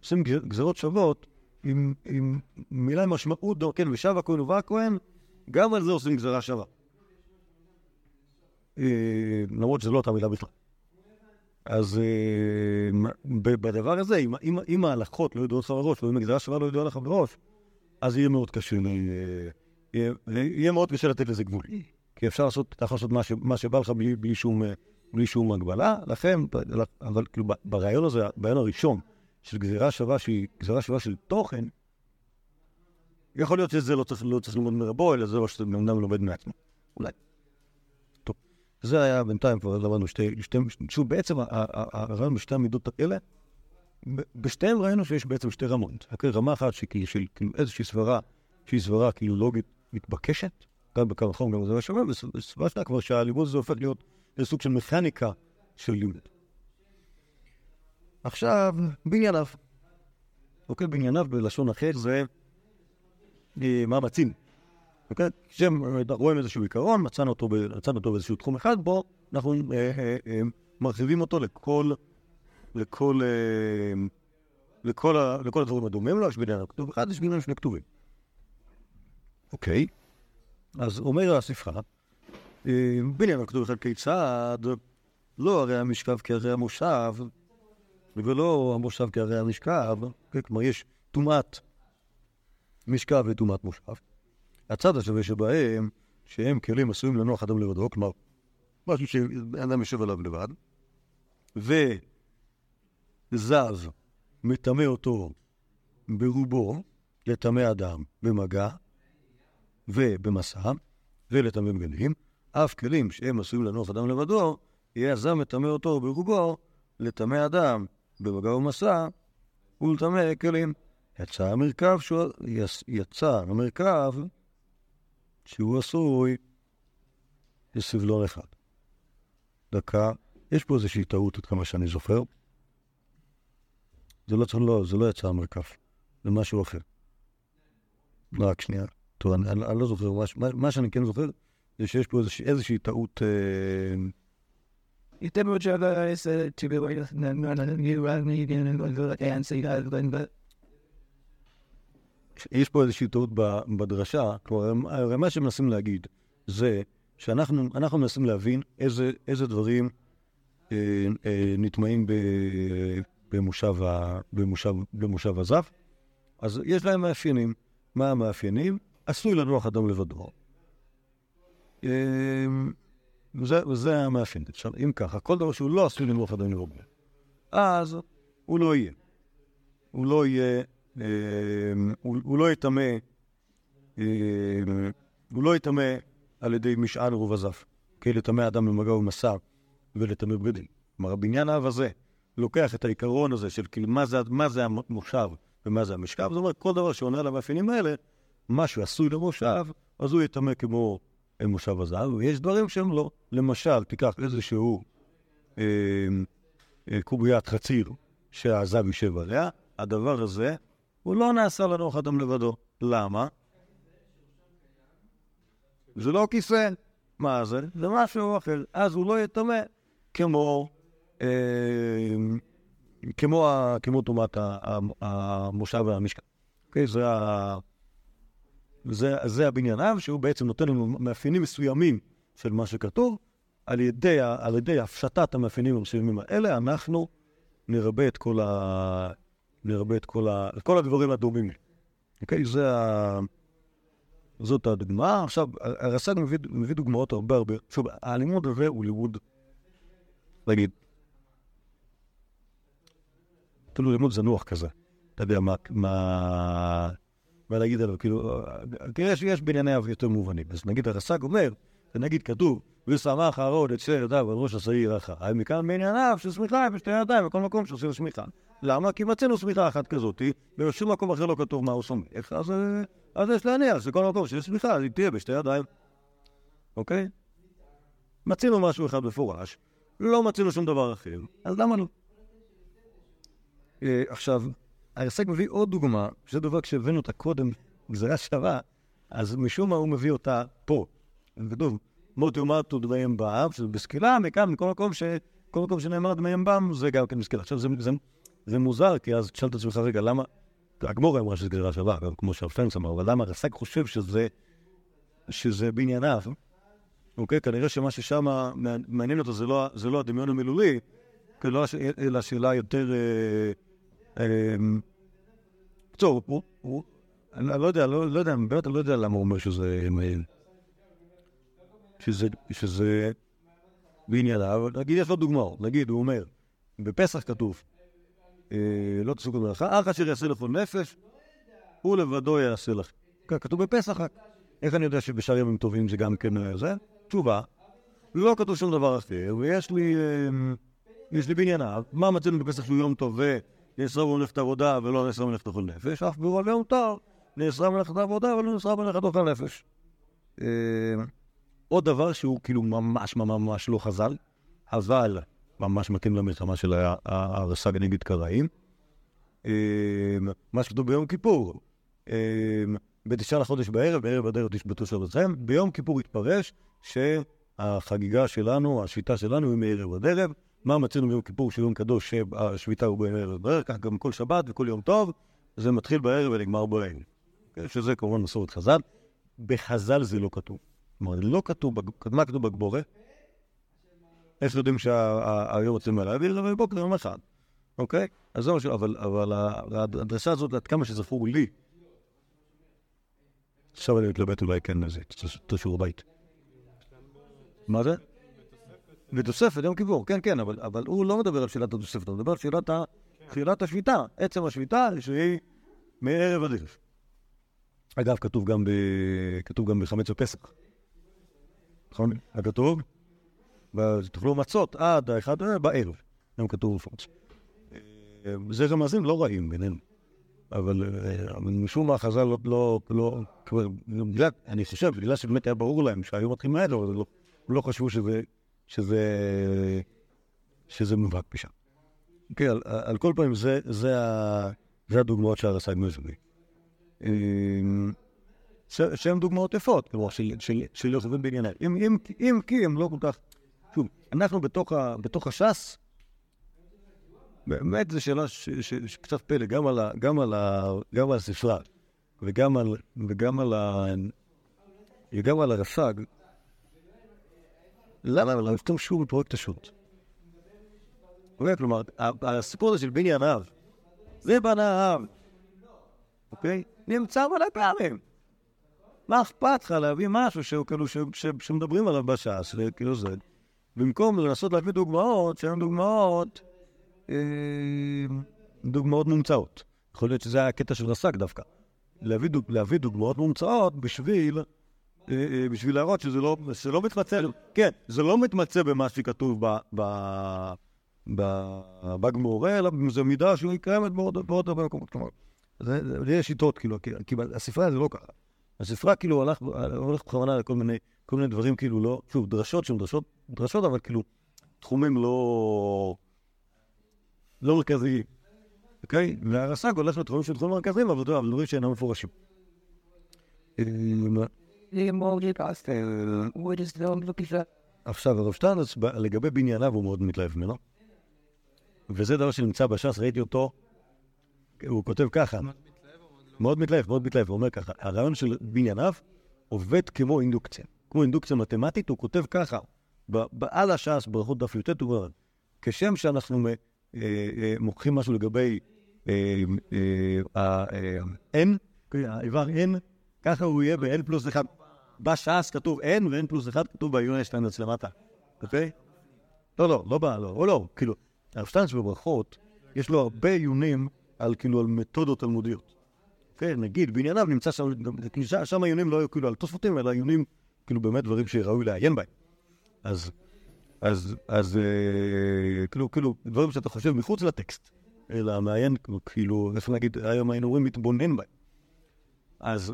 Speaker 1: עושים גז- גזירות שוות עם, עם מילה עם משמעות, כן, ושב הכהן ובא הכהן, גם על זה עושים גזירה שווה. אה, למרות שזו לא אותה מילה בכלל. אז אה, בדבר הזה, אם, ההלכות לא ידועות לך מראש, ואם הגזירה שווה לא ידועה לך מראש, אז יהיה מאוד קשה, אה, יהיה, מאוד קשה לתת לזה גבול. כי אפשר לעשות, אתה יכול לעשות מה, שבא לך בלי, שום, בלי שום הגבלה, לכן, אבל כאילו ברעיון הזה, ברעיון הראשון של גזירה שווה שהיא גזירה שווה של תוכן, יכול להיות שזה לא צריך, לא ללמוד מרבו, אלא זה מה שבן אדם לומד מעצמו. אולי. טוב. זה היה בינתיים, כבר למדנו שתי, שתי, שוב, בעצם הרעיון בשתי המידות האלה, בשתיהן ראינו שיש בעצם שתי רמות. רמה אחת שהיא של כאילו איזושהי סברה, שהיא סברה כאילו לוגית מתבקשת, גם בקו החום, גם בזה מה שאומר, וסברה שלה כבר שהלימוד הזה הופך להיות איזה סוג של מכניקה של לימוד. עכשיו, בענייניו. אוקיי, בענייניו בלשון אחר זה מאמצים. אוקיי? כשהם רואים איזשהו עיקרון, מצאנו אותו, מצאנו אותו באיזשהו תחום אחד, בו אנחנו אה, אה, אה, מרחיבים אותו לכל, לכל, אה, לכל, ה- לכל הדברים הדומים לו, יש בעניין הכתוב אחד, יש בעניין שני כתובים. אוקיי, אז אומר הספרה, אה, בעניין הכתוב אחד כיצד, לא הרי המשכב כהרי המושב, ולא המושב כהרי המשכב, כלומר יש טומאת משכב וטומאת מושב. הצד השווה שבהם, שהם כלים עשויים לנוח אדם לבדו, כלומר, משהו שאדם יושב עליו לבד, וזז, מטמא אותו ברובו, לטמא אדם במגע ובמסע, ולטמא בגדים, אף כלים שהם עשויים לנוח אדם לבדו, יהיה הזם מטמא אותו ברובו, לטמא אדם במגע ומסע, ולטמא כלים. יצא המרכב, שהוא, יצ- יצא המרכב שהוא עשוי לסבלון אחד. דקה, יש פה איזושהי טעות עד כמה שאני זוכר. זה לא, לא, זה לא יצא המרכב, זה משהו אחר. רק שנייה. טוב, אני, אני, אני לא זוכר, מה, מה, שאני כן זוכר, זה שיש פה איזושה- איזושהי טעות, אה,
Speaker 3: יותר מאוד שאלה
Speaker 1: יש פה איזושהי טעות בדרשה, כלומר, מה שמנסים להגיד זה שאנחנו אנחנו מנסים להבין איזה, איזה דברים אה, אה, נטמעים במושב, במושב, במושב הזף. אז יש להם מאפיינים. מה המאפיינים? עשוי לנוח אדם לבדו. אה, וזה, וזה המאפיין. עכשיו, אם ככה, כל דבר שהוא לא עשוי לנוח אדם לבדו, אז הוא לא יהיה. הוא לא יהיה, הוא, הוא לא יטמא, אה, הוא לא יטמא על ידי משען רוב הזף, כי לטמא אדם במגע ומסע ולטמא בגדים. כלומר, הבניין האב הזה לוקח את העיקרון הזה של כאילו מה זה, מה זה המושב ומה זה המשכב, זאת אומרת, כל דבר שעונה על המאפיינים האלה, משהו עשוי למושב, אז הוא יטמא כמו אה, מושב הזהב, ויש דברים שהם לא. למשל, תיקח איזשהו אה, אה, קוביית חציר שהזב יושב עליה, הדבר הזה, הוא לא נעשה לנוח אדם לבדו. למה? זה לא כיסא. מה זה? זה משהו אחר. אז הוא לא יטמא כמו, אה, כמו, כמו טומאת המושב והמשכן. אוקיי? זה, זה, זה הבניין אב, שהוא בעצם נותן לנו מאפיינים מסוימים של מה שכתוב. על ידי, על ידי הפשטת המאפיינים המסוימים האלה, אנחנו נרבה את כל, ה... נרבה את כל, ה... כל הדברים הדומים. אוקיי? זה ה... זאת הדוגמה. עכשיו, הרס"ג מביא, מביא דוגמאות הרבה הרבה... שוב, הלימוד הזה הוא לימוד, נגיד, כאילו לימוד זנוח כזה. אתה יודע מה... מה... מה להגיד עליו, כאילו, תראה שיש בענייני אב יותר מובנים. אז נגיד הרס"ג אומר, ונגיד כתוב, ושמח אהרון את שתי ידיו על ראש השעיר אחר. מכאן בענייניו ששמיכה בשתי ידיים בכל מקום שעושים שמיכה. למה? כי מצאנו שמיכה אחת כזאת, ובשום מקום אחר לא כתוב מה הוא סומך, אז, אה, אז יש להניח שכל מקום שיש שמיכה, אז היא תהיה בשתי ידיים. אוקיי? מצינו משהו אחד מפורש, לא מצינו שום דבר אחר, אז למה לא? אה, עכשיו, הרס"ג מביא עוד דוגמה, שזה דבר כשהבאנו אותה קודם, גזירה שווה, אז משום מה הוא מביא אותה פה. כתוב, מוטי ומטו דמיהם באב, שזה בסקילה, מכאן, מכל מקום ש... כל מקום שנאמר דמיהם בם, זה גם כן בסקילה. עכשיו, זה, זה, זה מוזר, כי אז תשאל את עצמך, רגע, למה... הגמורה אמרה שזה גזירה שווה, כמו שהרפנס אמר, אבל למה הרס"ג חושב שזה, שזה בענייניו? אוקיי, כנראה שמה ששם מעניין אותו זה לא, זה לא הדמיון המילולי, אלא אלא שאלה יותר... אה, אה, בקיצור, הוא, הוא, אני לא יודע, לא, לא יודע, באמת אני לא יודע למה הוא אומר שזה... שזה, שזה בענייניו, נגיד יש לו דוגמאות, נגיד הוא אומר, בפסח כתוב, אה, לא תעשו כל מלאכה, אך אשר יעשה לכל נפש, הוא לבדו יעשה לך. כתוב בפסח. איך אני יודע שבשאר ימים טובים זה גם כן אה, זה? תשובה, לא כתוב שום דבר אחר, ויש לי, אה, יש לי בענייניו, מה מצאנו בפסח שהוא יום טוב ונאסרה במלאכת העבודה ולא נאסרה במלאכת אוכל נפש, אף ברוב יום טוב נאסרה במלאכת העבודה ולא נאסרה במלאכת אוכל נפש. עוד דבר שהוא כאילו ממש ממש לא חז"ל, אבל ממש מתאים למלחמה של ה- ה- הרס"ג נגד קראים. אה, מה שכתוב ביום כיפור, אה, בתשעה לחודש בערב, בערב הדרך תשבתו שבתכם, ביום כיפור התפרש שהחגיגה שלנו, השביתה שלנו היא מערב עד ערב. מה מצאנו ביום כיפור שהוא יום קדוש שהשביתה הוא בערב בערב, כך גם כל שבת וכל יום טוב, זה מתחיל בערב ונגמר בערב. כן, שזה כמובן מסורת חז"ל. בחז"ל זה לא כתוב. כלומר, לא כתוב, מה כתוב בגבורה? איך יודעים שהיום יוצאים מהאוויר? זה בבוקר יום אחד, אוקיי? אז זה משהו, אבל, אבל הדרשה הזאת, עד כמה שזכור לי, עכשיו אני מתלבט אולי כן לזה, השיעור בית. מה זה? בתוספת, יום כיפור, כן, כן, אבל, אבל הוא לא מדבר על שאלת התוספת, הוא מדבר על שאלת, השביתה, עצם השביתה שהיא מערב עד. אגב, כתוב גם בחמץ בפסח. נכון? הכתוב? ותאכלו מצות עד האחד אה, בערב. גם כתוב מפורש. אה, זה רמזים לא רעים בינינו. אבל אה, משום מה חז"ל לא, לא, לא, בגלל, אני חושב, בגלל שבאמת היה ברור להם שהיו מתחילים מהר, אבל לא, לא חשבו שזה, שזה, שזה מובהק משם. כן, על, כל פנים, זה, זה הדוגמאות שהרס"ג מביא. שהן דוגמאות יפות, כלומר, של- של- של יושבים בעניינים. אם, אם, אם כי הם לא כל כך... שוב, אנחנו בתוך, הש"ס, באמת זו שאלה שקצת פלא, גם על, ה, גם, על ה, גם על הספרה וגם על, וגם על, ה, וגם על הרס"ג. למה לא השתמשו בפרויקט השו"ת? אוקיי, כלומר, הסיפור הזה של בניין אב, זה בנה האב, אוקיי? נמצא מלא פעמים. מה אכפת לך להביא משהו שהוא כאילו, ש- ש- שמדברים עליו בש"ס, וכאילו זה, במקום לנסות להביא דוגמאות שהן דוגמאות, אה, דוגמאות מומצאות. יכול להיות שזה היה הקטע של רס"ג דווקא. להביא, דוג, להביא דוגמאות מומצאות בשביל, אה, אה, בשביל להראות שזה לא, לא מתמצא, כן, זה לא מתמצא במה שכתוב ב... ב ב- בגמור, אלא זה מידה שהיא קיימת בעוד הרבה מקומות. כלומר, זה, יש שיטות, כאילו, כי, הספרה זה לא ככה. הספרה כאילו הלך, הולך בכוונה לכל מיני, כל מיני דברים כאילו לא, שוב, דרשות שהן דרשות, דרשות, אבל כאילו, תחומים לא, לא מרכזיים, אוקיי? והרס"ג הולך לתחומים של תחומים מרכזיים, אבל דברים שאינם מפורשים. עכשיו, הרב שטרנץ, לגבי בנייניו הוא מאוד מתלהב ממנו, וזה דבר שנמצא בש"ס, ראיתי אותו, הוא כותב ככה, מאוד מתלהב, מאוד מתלהב, הוא אומר ככה, הרעיון של בנייניו עובד כמו אינדוקציה, כמו אינדוקציה מתמטית, הוא כותב ככה, ב- ב- על הש"ס, ברכות דף י"ט, הוא אומר, כשם שאנחנו אה, אה, מוכיחים משהו לגבי אה, ה-n, האיבר n, ככה הוא יהיה ב-n פלוס 1. בש"ס כתוב n ו-n פלוס 1 כתוב בעיון שטיינץ למטה, אוקיי? לא, לא, לא, לא, לא, כאילו, הרב שטיינץ בברכות, יש לו הרבה עיונים על, כאילו, על מתודות תלמודיות. כן, נגיד, בענייניו נמצא שם, שם- העיונים לא היו כאילו על תוספותים, אלא עיונים, כאילו, באמת דברים שראוי לעיין בהם. אז, אז, אז, אה, כאילו, כאילו, דברים שאתה חושב מחוץ לטקסט, אלא מעיין, כאילו, איך נגיד, היום היינו אומרים מתבונן בהם. אז,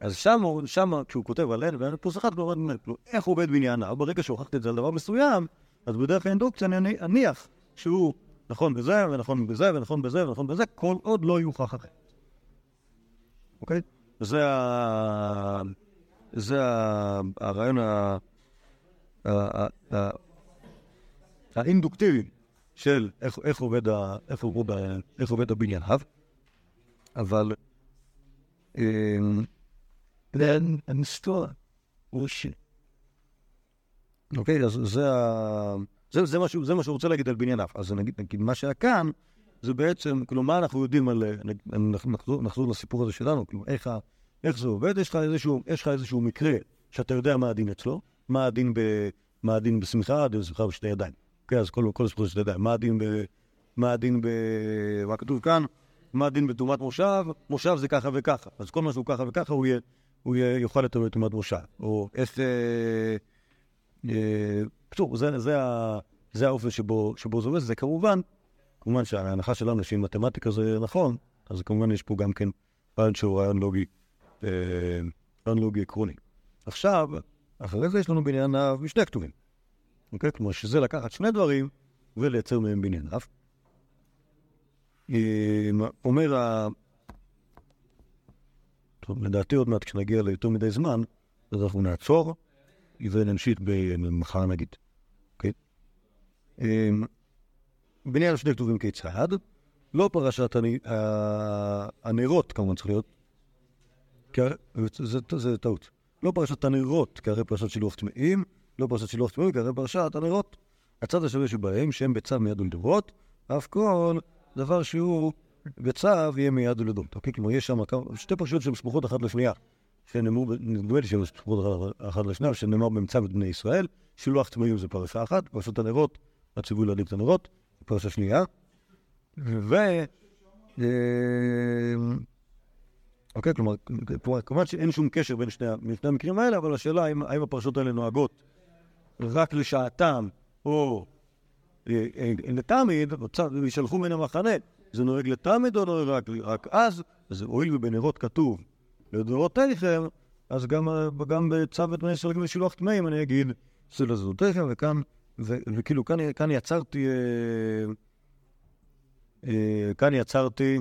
Speaker 1: אז שם, שם, כשהוא כותב על n ו-n פלוס 1, הוא אומר, כאילו, איך עובד בענייניו, ברגע שהוכחתי את זה על דבר מסוים, אז בדרך האינדוקציה אני אניח שהוא נכון בזה, ונכון בזה, ונכון בזה, ונכון בזה, כל עוד לא יוכח אחרת. אוקיי? זה ה... זה ה... הרעיון ה... ה... ה... האינדוקטיבי של איך, איך, עובד ה... איך, עובד ה... איך עובד הבניין אב, אבל... אמ, אוקיי, אז זה, ה... זה, זה, מה שהוא, זה מה שהוא רוצה להגיד על בנייניו. אז נגיד, נגיד, מה שהיה כאן, זה בעצם, כאילו, מה אנחנו יודעים על... נגיד, אנחנו נחזור, נחזור לסיפור הזה שלנו, כאילו, איך, איך זה עובד? יש לך, איזשהו, יש לך איזשהו מקרה שאתה יודע מה הדין אצלו, מה הדין, ב, מה הדין בשמחה, הדין בשמחה בשתי ידיים. אוקיי, אז כל, כל הסיפור שאתה יודע, מה הדין ב... מה הדין ב... מה כתוב כאן? מה הדין בטומאת מושב? מושב זה ככה וככה. אז כל מה שהוא ככה וככה, הוא יהיה, הוא יהיה, יוכל לטומא טומאת מושב. או איך... אה, אה, בקיצור, זה, זה, זה האופן שבו, שבו זה עובד, זה כמובן, כמובן שההנחה שלנו שאם מתמטיקה זה נכון, אז כמובן יש פה גם כן רעיון שהוא רעיון לוגי, אה, רעיון לוגי עקרוני. עכשיו, אחרי זה יש לנו בניין אב משני כתובים, אוקיי? כלומר שזה לקחת שני דברים ולייצר מהם בניין אב. אומר ה... טוב, לדעתי עוד מעט כשנגיע ליותר מדי זמן, אז אנחנו נעצור. ונמשיך במחר נגיד, אוקיי? בניין על שני כתובים כיצד, לא פרשת הנרות כמובן צריך להיות, זה, טעות, לא פרשת הנרות כהרי פרשת שילוח טמאים, לא פרשת שילוח טמאים כהרי פרשת הנרות. הצד השווה שבהם שהם בצו מיד ולדורות, אף כל דבר שהוא בצו יהיה מיד ולדורות, אוקיי? כלומר יש שם שתי פרשיות שהן סמוכות אחת לשנייה. שנאמרו, נדמה לי שהן סמוכות אחת לשנייה, שנאמר את בני ישראל, שילוח טמאים זה פרשה אחת, פרשת הנרות, הציווי להדליק את הנרות, פרשה שנייה. ו... אה, אוקיי, כלומר, כמובן שאין שום קשר בין שני, המקרים האלה, אבל השאלה האם, האם הפרשות האלה נוהגות רק לשעתם, או אה, אה, לתמיד, וישלחו מן המחנה, זה נוהג לתמיד או נוהג רק, רק אז, אז הואיל ובנרות כתוב לדורותיכם, אז גם, גם בצו את בשילוח טמאים אני אגיד זה לזרותיכם, וכאן, ו, וכאילו כאן, כאן יצרתי, אה, אה, כאן יצרתי,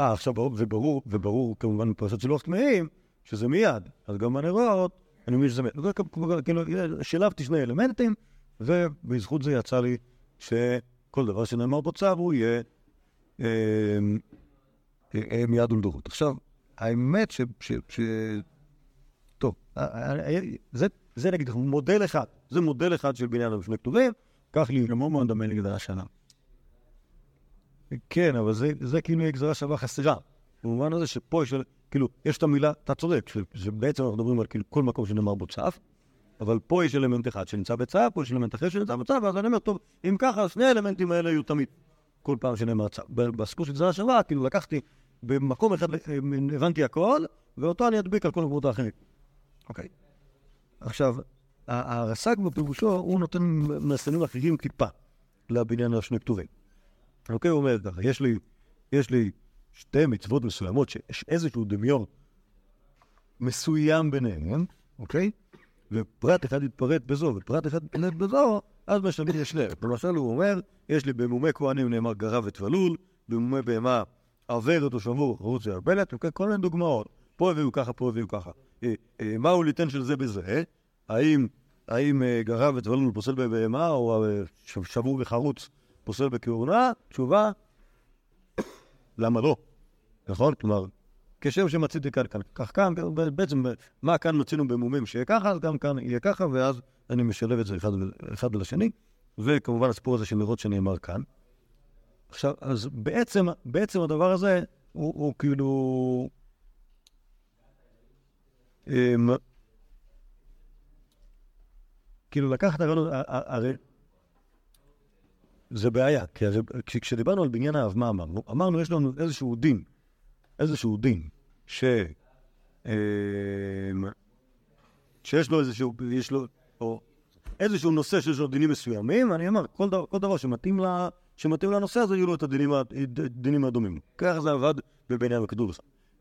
Speaker 1: אה, עכשיו ברור, וברור, וברור כמובן בפרשת שילוח טמאים, שזה מיד, אז גם בנרות, אני מבין שזה מיד. כאילו, שילבתי שני אלמנטים, ובזכות זה יצא לי שכל דבר שנאמר בו צו הוא יהיה אה, אה, מיד ולדורות. עכשיו, האמת ש... ש, ש טוב, אה, אה, זה, זה נגיד מודל אחד, זה מודל אחד של בניין המשנה כתובים, קח לי...
Speaker 3: גם מאוד דומה לגזרה שנה.
Speaker 1: כן, אבל זה, זה כאילו גזרה שווה חסרה. במובן הזה שפה יש, כאילו, יש את המילה, אתה צודק, שבעצם אנחנו מדברים על כאילו כל מקום שנאמר בו צו, אבל פה יש אלמנט אחד שנמצא בצו, פה יש אלמנט אחר שנמצא בצו, ואז אני אומר, טוב, אם ככה, שני האלמנטים האלה יהיו תמיד, כל פעם שנאמר צו. ב- בסיפור של גזרה שווה, כאילו לקחתי, במקום אחד אה, הבנתי הכל, ואותו אני אדביק על כל המקומות האחרים. אוקיי. עכשיו, ה- הרס"ג בפירושו, הוא נותן מאפיינים אחרים טיפה לבניין השני כתובים. אוקיי, הוא אומר ככה, יש לי, יש לי שתי מצוות מסוימות שיש איזשהו דמיון מסוים ביניהם, אוקיי? ופרט אחד יתפרט בזו ופרט אחד יתפרט בזו, אז משלמים לשניהם. למשל הוא אומר, יש לי במומי כהנים נאמר גרב וטבלול, במומי בהמה עוורת או שבור חרוץ וערבלת, אוקיי? כל מיני דוגמאות. פה הביאו ככה, פה הביאו ככה. אה, אה, מהו ליתן של זה בזה? האם, האם אה, גרב וטבלול פוסל בבהמה, או אה, שבור וחרוץ פוסל בכהונה? תשובה, למה לא? נכון? כלומר, כשם שמציתי כאן, כאן, כך כאן, בעצם מה כאן מצינו במומים שיהיה ככה, אז גם כאן יהיה ככה, ואז אני משלב את זה אחד, אחד על השני, וכמובן הסיפור הזה של נרות שנאמר כאן. עכשיו, אז בעצם, בעצם הדבר הזה הוא, הוא כאילו... כאילו לקחת הרעיון, הרי זה בעיה, כי הרי כש- כשדיברנו על בניין האב, מה אמרנו? אמרנו, יש לנו איזשהו דין, איזשהו דין, ש... אמ, שיש לו איזשהו, יש לו, או איזשהו נושא שיש לו דינים מסוימים, אני אומר, כל דבר, כל דבר שמתאים, ל, שמתאים לנושא הזה, יהיו לו את הדינים, ה- דינים הדומים. ככה זה עבד בבניין הכתוב.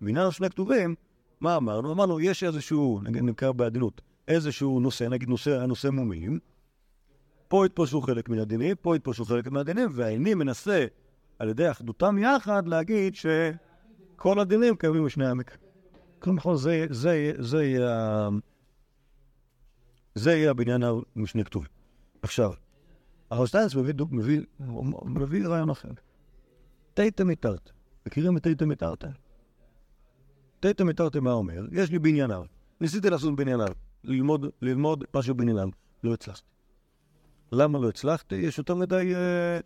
Speaker 1: בניין השני כתובים, מה אמרנו? אמרנו, יש איזשהו, נגיד נקרא בעדינות, איזשהו נושא, נגיד נושא, הנושא מומים, פה התפרשו חלק מן הדינים, פה התפרשו חלק מן הדינים, והאיני מנסה, על ידי אחדותם יחד, להגיד שכל הדינים קיימים בשני המקרים. כלומר, זה, זה, זה יהיה זה יהיה הבניין המשנה כתובים. עכשיו, הרב שטיינס מביא, מביא, מביא רעיון אחר. תיתא מתרתא. מכירים את תיתא מתרתא? תיתא מתרתא מה אומר? יש לי בנייניו. ניסיתי לעשות בנייניו. ללמוד, ללמוד משהו בעניינם. לא הצלחתי. למה לא הצלחתי? יש יותר מדי... אה,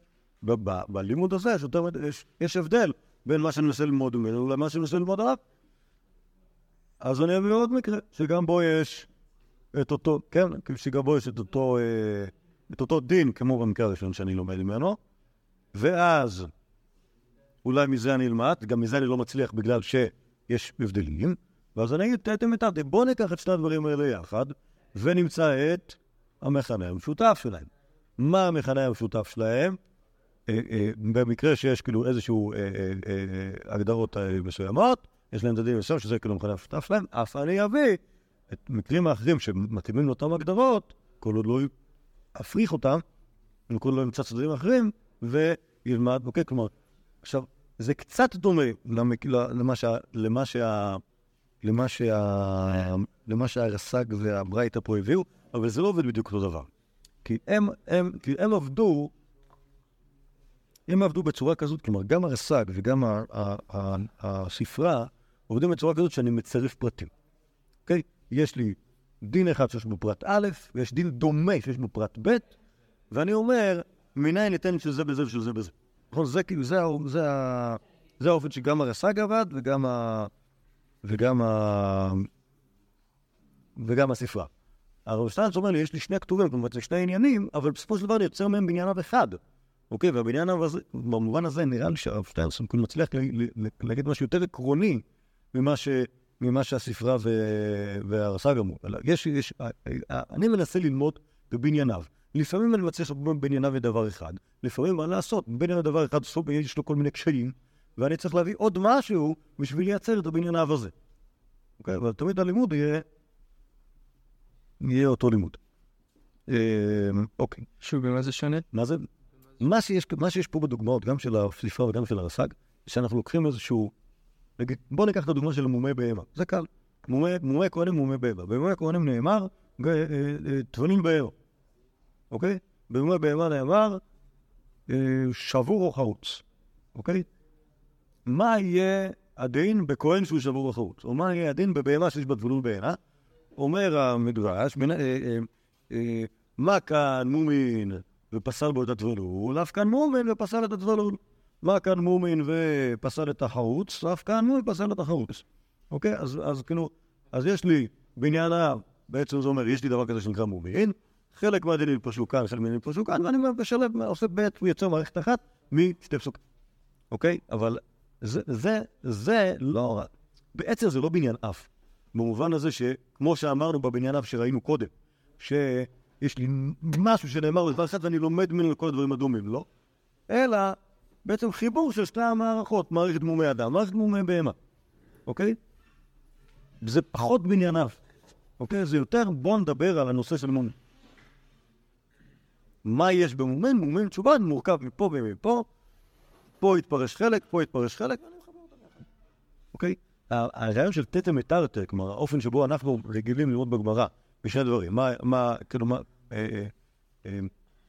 Speaker 1: בלימוד הזה יש יותר מדי... יש, יש הבדל בין מה שאני מנסה ללמוד ממנו למה שאני מנסה ללמוד עליו. אז אני אביא עוד מקרה, שגם בו יש את אותו, כן, שגם בו יש את אותו, אה, את אותו דין, כמו במקרה הראשון שאני לומד ממנו, ואז אולי מזה אני אלמד, גם מזה אני לא מצליח בגלל שיש הבדלים, ואז אני אגיד, תתם ותתם, בואו ניקח את שני הדברים האלה יחד, ונמצא את המכנה המשותף שלהם. מה המכנה המשותף שלהם? אה, אה, במקרה שיש כאילו איזשהו אה, הגדרות מסוימות, יש להם את הדין מסוים שזה כאילו המכנה המשותף שלהם, אף אני אביא את מקרים האחרים שמתאימים לאותן הגדרות, כל עוד לא אפריך אותם, וכל עוד לא ימצא צדדים אחרים, וילמד, אוקיי, כלומר, עכשיו, זה קצת דומה. למה שה... למה שה... למה שה... למה שהרס"ג והברייתא פה הביאו, אבל זה לא עובד בדיוק אותו דבר. כי הם, הם, כי הם עבדו, הם עבדו בצורה כזאת, כלומר, גם הרס"ג וגם ה- ה- ה- הספרה עובדים בצורה כזאת שאני מצרף פרטים. אוקיי? יש לי דין אחד שיש בו פרט א', ויש דין דומה שיש בו פרט ב', ואני אומר, מניין ניתן של זה בזה ושל זה בזה. נכון? זה כאילו, זה, זה, ה- זה האופן שגם הרס"ג עבד וגם ה... וגם ה... וגם הספרה. הרב שטיינץ אומר לי, יש לי שני כתובים, כלומר, זה שני עניינים, אבל בסופו של דבר אני יוצר מהם בנייניו אחד. אוקיי, והבניין הזה, במובן הזה נראה לי שהרב שטיינץ כאילו מצליח להגיד משהו יותר עקרוני ממה, ש, ממה שהספרה ו, והרס"ג אמרו. יש, יש, אני מנסה ללמוד בבנייניו. לפעמים אני מצליח ללמוד בבנייניו לדבר אחד, לפעמים מה לעשות, בבניין דבר אחד יש לו כל מיני קשיים, ואני צריך להביא עוד משהו בשביל לייצר את הבנייניו הזה. אוקיי, אבל תמיד הלימוד יהיה, יהיה אותו לימוד. אה, אוקיי.
Speaker 3: שוב, במה זה שונה?
Speaker 1: מה זה? מה שיש, מה שיש פה בדוגמאות, גם של הספרה וגם של הרס"ג, שאנחנו לוקחים איזשהו... נגיד, בוא ניקח את הדוגמה של מומי בהמה. זה קל. מומי כהנים ומומי בהמה. במומי כהנים נאמר, ג- אה, אה, בהמה, אוקיי? במומי בהמה נאמר, אה, שבור או חרוץ, אוקיי? מה יהיה הדין בכהן שהוא שבור או חרוץ? או מה יהיה הדין בבהמה שיש בה טבולים בהמה? אומר המדרש, אה, אה, אה, מה כאן מומין ופסל בו את הטבלול, אף כאן מומין ופסל את הטבלול. מה כאן מומין ופסל את החרוץ, אף כאן מומין ופסל את החרוץ. אוקיי? אז, אז כאילו, אז יש לי בניין האב, בעצם זה אומר, יש לי דבר כזה שנקרא מומין, חלק מהדינים יתפשו כאן, חלק מהדינים יתפשו כאן, ואני משלב, עושה בית, הוא יוצר מערכת אחת משתי פסוקים. אוקיי? אבל זה, זה, זה לא, בעצם זה לא בניין אף. במובן הזה שכמו שאמרנו בבניין אף שראינו קודם, שיש לי משהו שנאמר בדבר אחד ואני לומד ממנו כל הדברים הדומים, לא? אלא בעצם חיבור של שתי המערכות, מערכת מומי אדם, מערכת מומי בהמה, אוקיי? זה פחות בניין אף, אוקיי? זה יותר, בואו נדבר על הנושא של מומין. מה יש במומין? מומין תשובה מורכב מפה ומפה, פה יתפרש חלק, פה יתפרש חלק. אוקיי? הרעיון של תתם מטרטר, כלומר, האופן שבו אנחנו רגילים ללמוד בגמרא, בשני דברים, מה, מה, כאילו, מה, אה, אה, אה,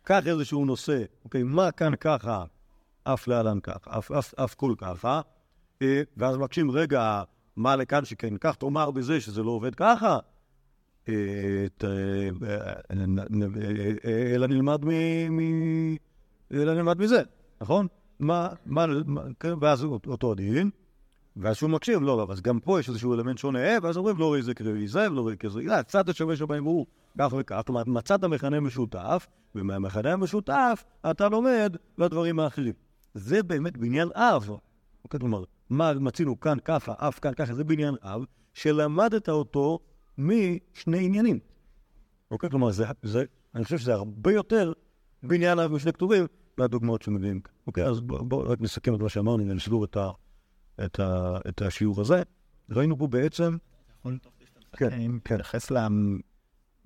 Speaker 1: קח איזשהו נושא, אוקיי, מה כאן ככה, אף להלן ככה, אף, אף, אף כול ככה, אה, ואז מבקשים, רגע, מה לכאן שכן כך, תאמר בזה שזה לא עובד ככה, אה, אה, אה, אה, אה, אלא נלמד מזה, נכון? מה, מה, מה- כן, ואז אותו הדין, ואז שהוא מקשיב, לא, לא, אז גם פה יש איזשהו אלמנט שונה, ואז אומרים, לא ראי זה קראי זה, ולא ראי כזה, לא, הצד השווה שבהם הוא כך וכך, כלומר, מצאת מכנה משותף, ומהמכנה המשותף אתה לומד לדברים האחרים. זה באמת בניין אב. אוקיי, כלומר, מה מצינו כאן ככה, אף כאן ככה, זה בניין אב, שלמדת אותו משני עניינים. אוקיי, כלומר, זה, זה, אני חושב שזה הרבה יותר בניין אב משני כתובים מהדוגמאות שמביאים כאן. אוקיי, אז בואו בוא, רק נסכם את מה שאמרנו ונסגור את, ה, את, ה, את השיעור הזה. ראינו פה בעצם... כן,
Speaker 2: אם
Speaker 1: כן.
Speaker 2: תתייחס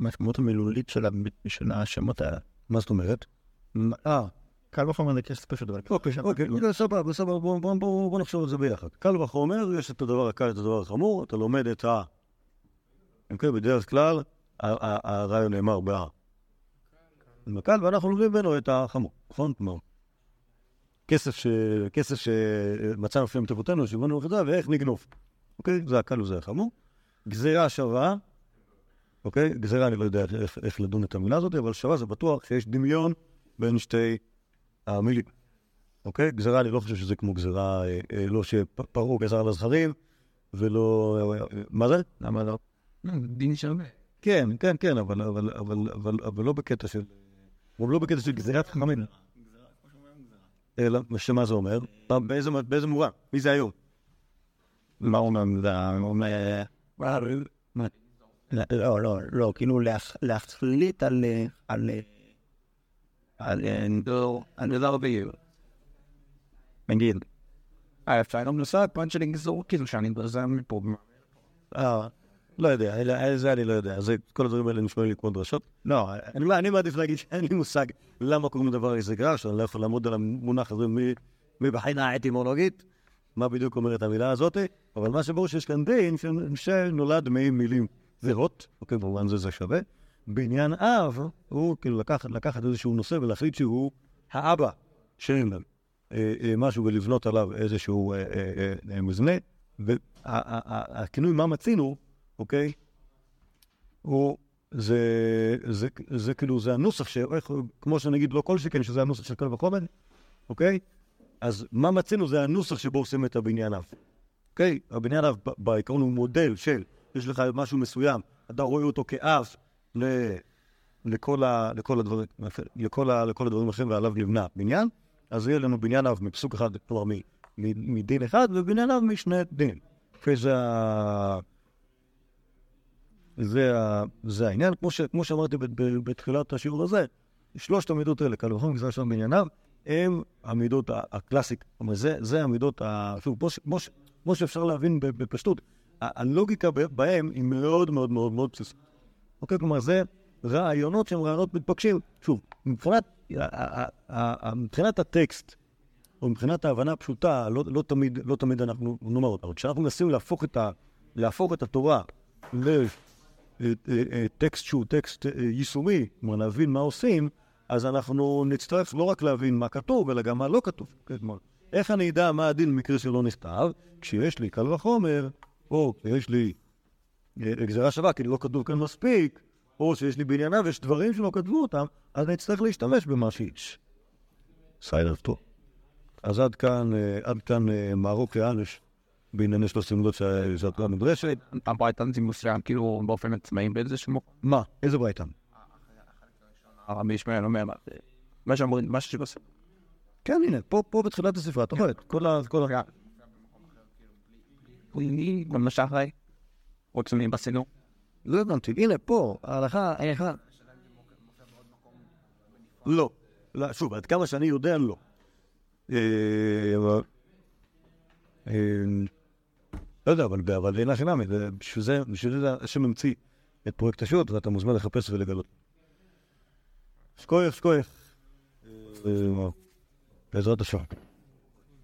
Speaker 2: למשמעות המילולית של השמות האלה.
Speaker 1: מה זאת אומרת? אה,
Speaker 2: קל וחומר זה כסף פשוט, אבל...
Speaker 1: אוקיי, אוקיי, אוקיי, סבבה, סבבה, בואו בוא, בוא, בוא נחשוב על זה ביחד. קל וחומר, יש את הדבר הקל, את הדבר החמור, אתה לומד את ה... אוקיי, בדרך כלל, ה- ה- הרעיון נאמר ב... בקל, ואנחנו לומדים ממנו את החמור, נכון? כלומר, כסף ש... כסף שמצאנו לפני לך את זה, ואיך נגנוב. אוקיי? זה הקל וזה החמור. גזירה שווה, אוקיי? גזירה, אני לא יודע איך, איך לדון את המילה הזאת, אבל שווה זה בטוח שיש דמיון בין שתי המילים. אוקיי? גזירה, אני לא חושב שזה כמו גזירה, אה, אה, לא שפרעה גזר על הזכרים, ולא... אה, מה זה? למה לא?
Speaker 4: דין שווה.
Speaker 1: כן, כן, כן, אבל, אבל, אבל, אבל, אבל לא בקטע של... גם לא בקטע של גזירת חכמים. אלא, שמה זה אומר? באיזה, באיזה מובן? מי זה היום?
Speaker 2: מה הוא אומר? הוא.
Speaker 1: מה?
Speaker 2: לא, לא, לא, כאילו להח- להחליט על... על... על...
Speaker 4: אני לא הרבה יום.
Speaker 2: נגיד,
Speaker 4: אה, אפשר גם לעשות פאנץ' של גזור, כאילו שאני בזה מפה.
Speaker 1: אה, לא יודע, אלה- זה אני לא יודע. זה, כל הדברים האלה נשמעים לי כמו דרשות.
Speaker 2: לא,
Speaker 1: אני, אני מעדיף להגיד שאין לי מושג למה קוראים לדבר הזה גרש, אני לא יכול לעמוד על המונח הזה מבחינה האטימולוגית, מה בדיוק אומרת המילה הזאת, אבל מה שברור שיש כאן דין שנולד ממילים זהות, אוקיי, במובן זה זה שווה. בעניין אב, הוא כאילו לקחת, לקחת איזשהו נושא ולהחליט שהוא האבא של אה, אה, משהו ולבנות עליו איזשהו אה, אה, אה, אה, מבנה, והכינוי מה מצינו, אוקיי, הוא, זה, זה, זה כאילו, זה הנוסח, ש, איך, כמו שנגיד לא כל שכן, שזה הנוסח של קל וחומר, אוקיי? אז מה מצינו זה הנוסח שבו עושים את הבניין אב. אוקיי? הבניין אב בעיקרון הוא מודל של, יש לך משהו מסוים, אתה רואה אותו כאב ל, לכל, ה, לכל, הדברים, לכל, ה, לכל הדברים האחרים ועליו נבנה בניין, אז יהיה לנו בניין אב מפסוק אחד, כלומר מדין אחד, ובניין אב משני דינים. אוקיי, זה. זה, ה... זה העניין, כמו, ש... כמו שאמרתי. בתחילת השיעור הזה, שלושת המידות האלה, קל וחומר, גזרה שם בענייניו, הם המידות הקלאסיק. זאת אומרת, זה, זה המידות, ה... שוב, כמו, ש... כמו, ש... כמו שאפשר להבין. בפשטות, ה- הלוגיקה. בהם היא מאוד מאוד מאוד מאוד בסיסית. אוקיי, כלומר, זה רעיונות שהם רעיונות מתבקשים. שוב, מבחינת, מבחינת הטקסט, או מבחינת ההבנה הפשוטה, לא, לא, תמיד, לא תמיד אנחנו נאמר אותה. כשאנחנו מנסים להפוך את, ה... להפוך את התורה לטקסט שהוא טקסט אה, יישומי, כלומר להבין מה עושים, אז אנחנו נצטרך לא רק להבין מה כתוב, אלא גם מה לא כתוב. כלומר, איך אני אדע מה הדין במקרה שלא נכתב? כשיש לי קל וחומר, או כשיש לי אה, גזירה שווה, כי לא כתוב כאן מספיק, או שיש לי בענייניו, יש דברים שלא כתבו אותם, אז אני אצטרך להשתמש במה שיש. סיידר טוב. אז עד כאן, אה, עד כאן אה, מערוק לאנש בענייני של הסמלות שהתורה נדרשת.
Speaker 4: הברייתנטים מסוים כאילו באופן עצמאי באיזשהו מקום.
Speaker 1: מה? איזה ברייתן?
Speaker 4: הרבי ישמעאל אומר, מה זה- שאומרים, מה שבסדר.
Speaker 1: כן, הנה, פה, בתחילת הספרה, אתה רואה, כל ה... כל ה...
Speaker 4: גם לשחרי? רוצים בסדר?
Speaker 1: לא הבנתי, הנה, פה, ההלכה, ההלכה. לא. לא, שוב, עד כמה שאני יודע, לא. אה, אה, לא יודע, אבל אין חינם, זה- בשביל זה, בשביל זה השם המציא את פרויקט השו"ת, ואתה מוזמן לחפש ולגלות. שקוייך, שקוייך. אה, בעזרת השם.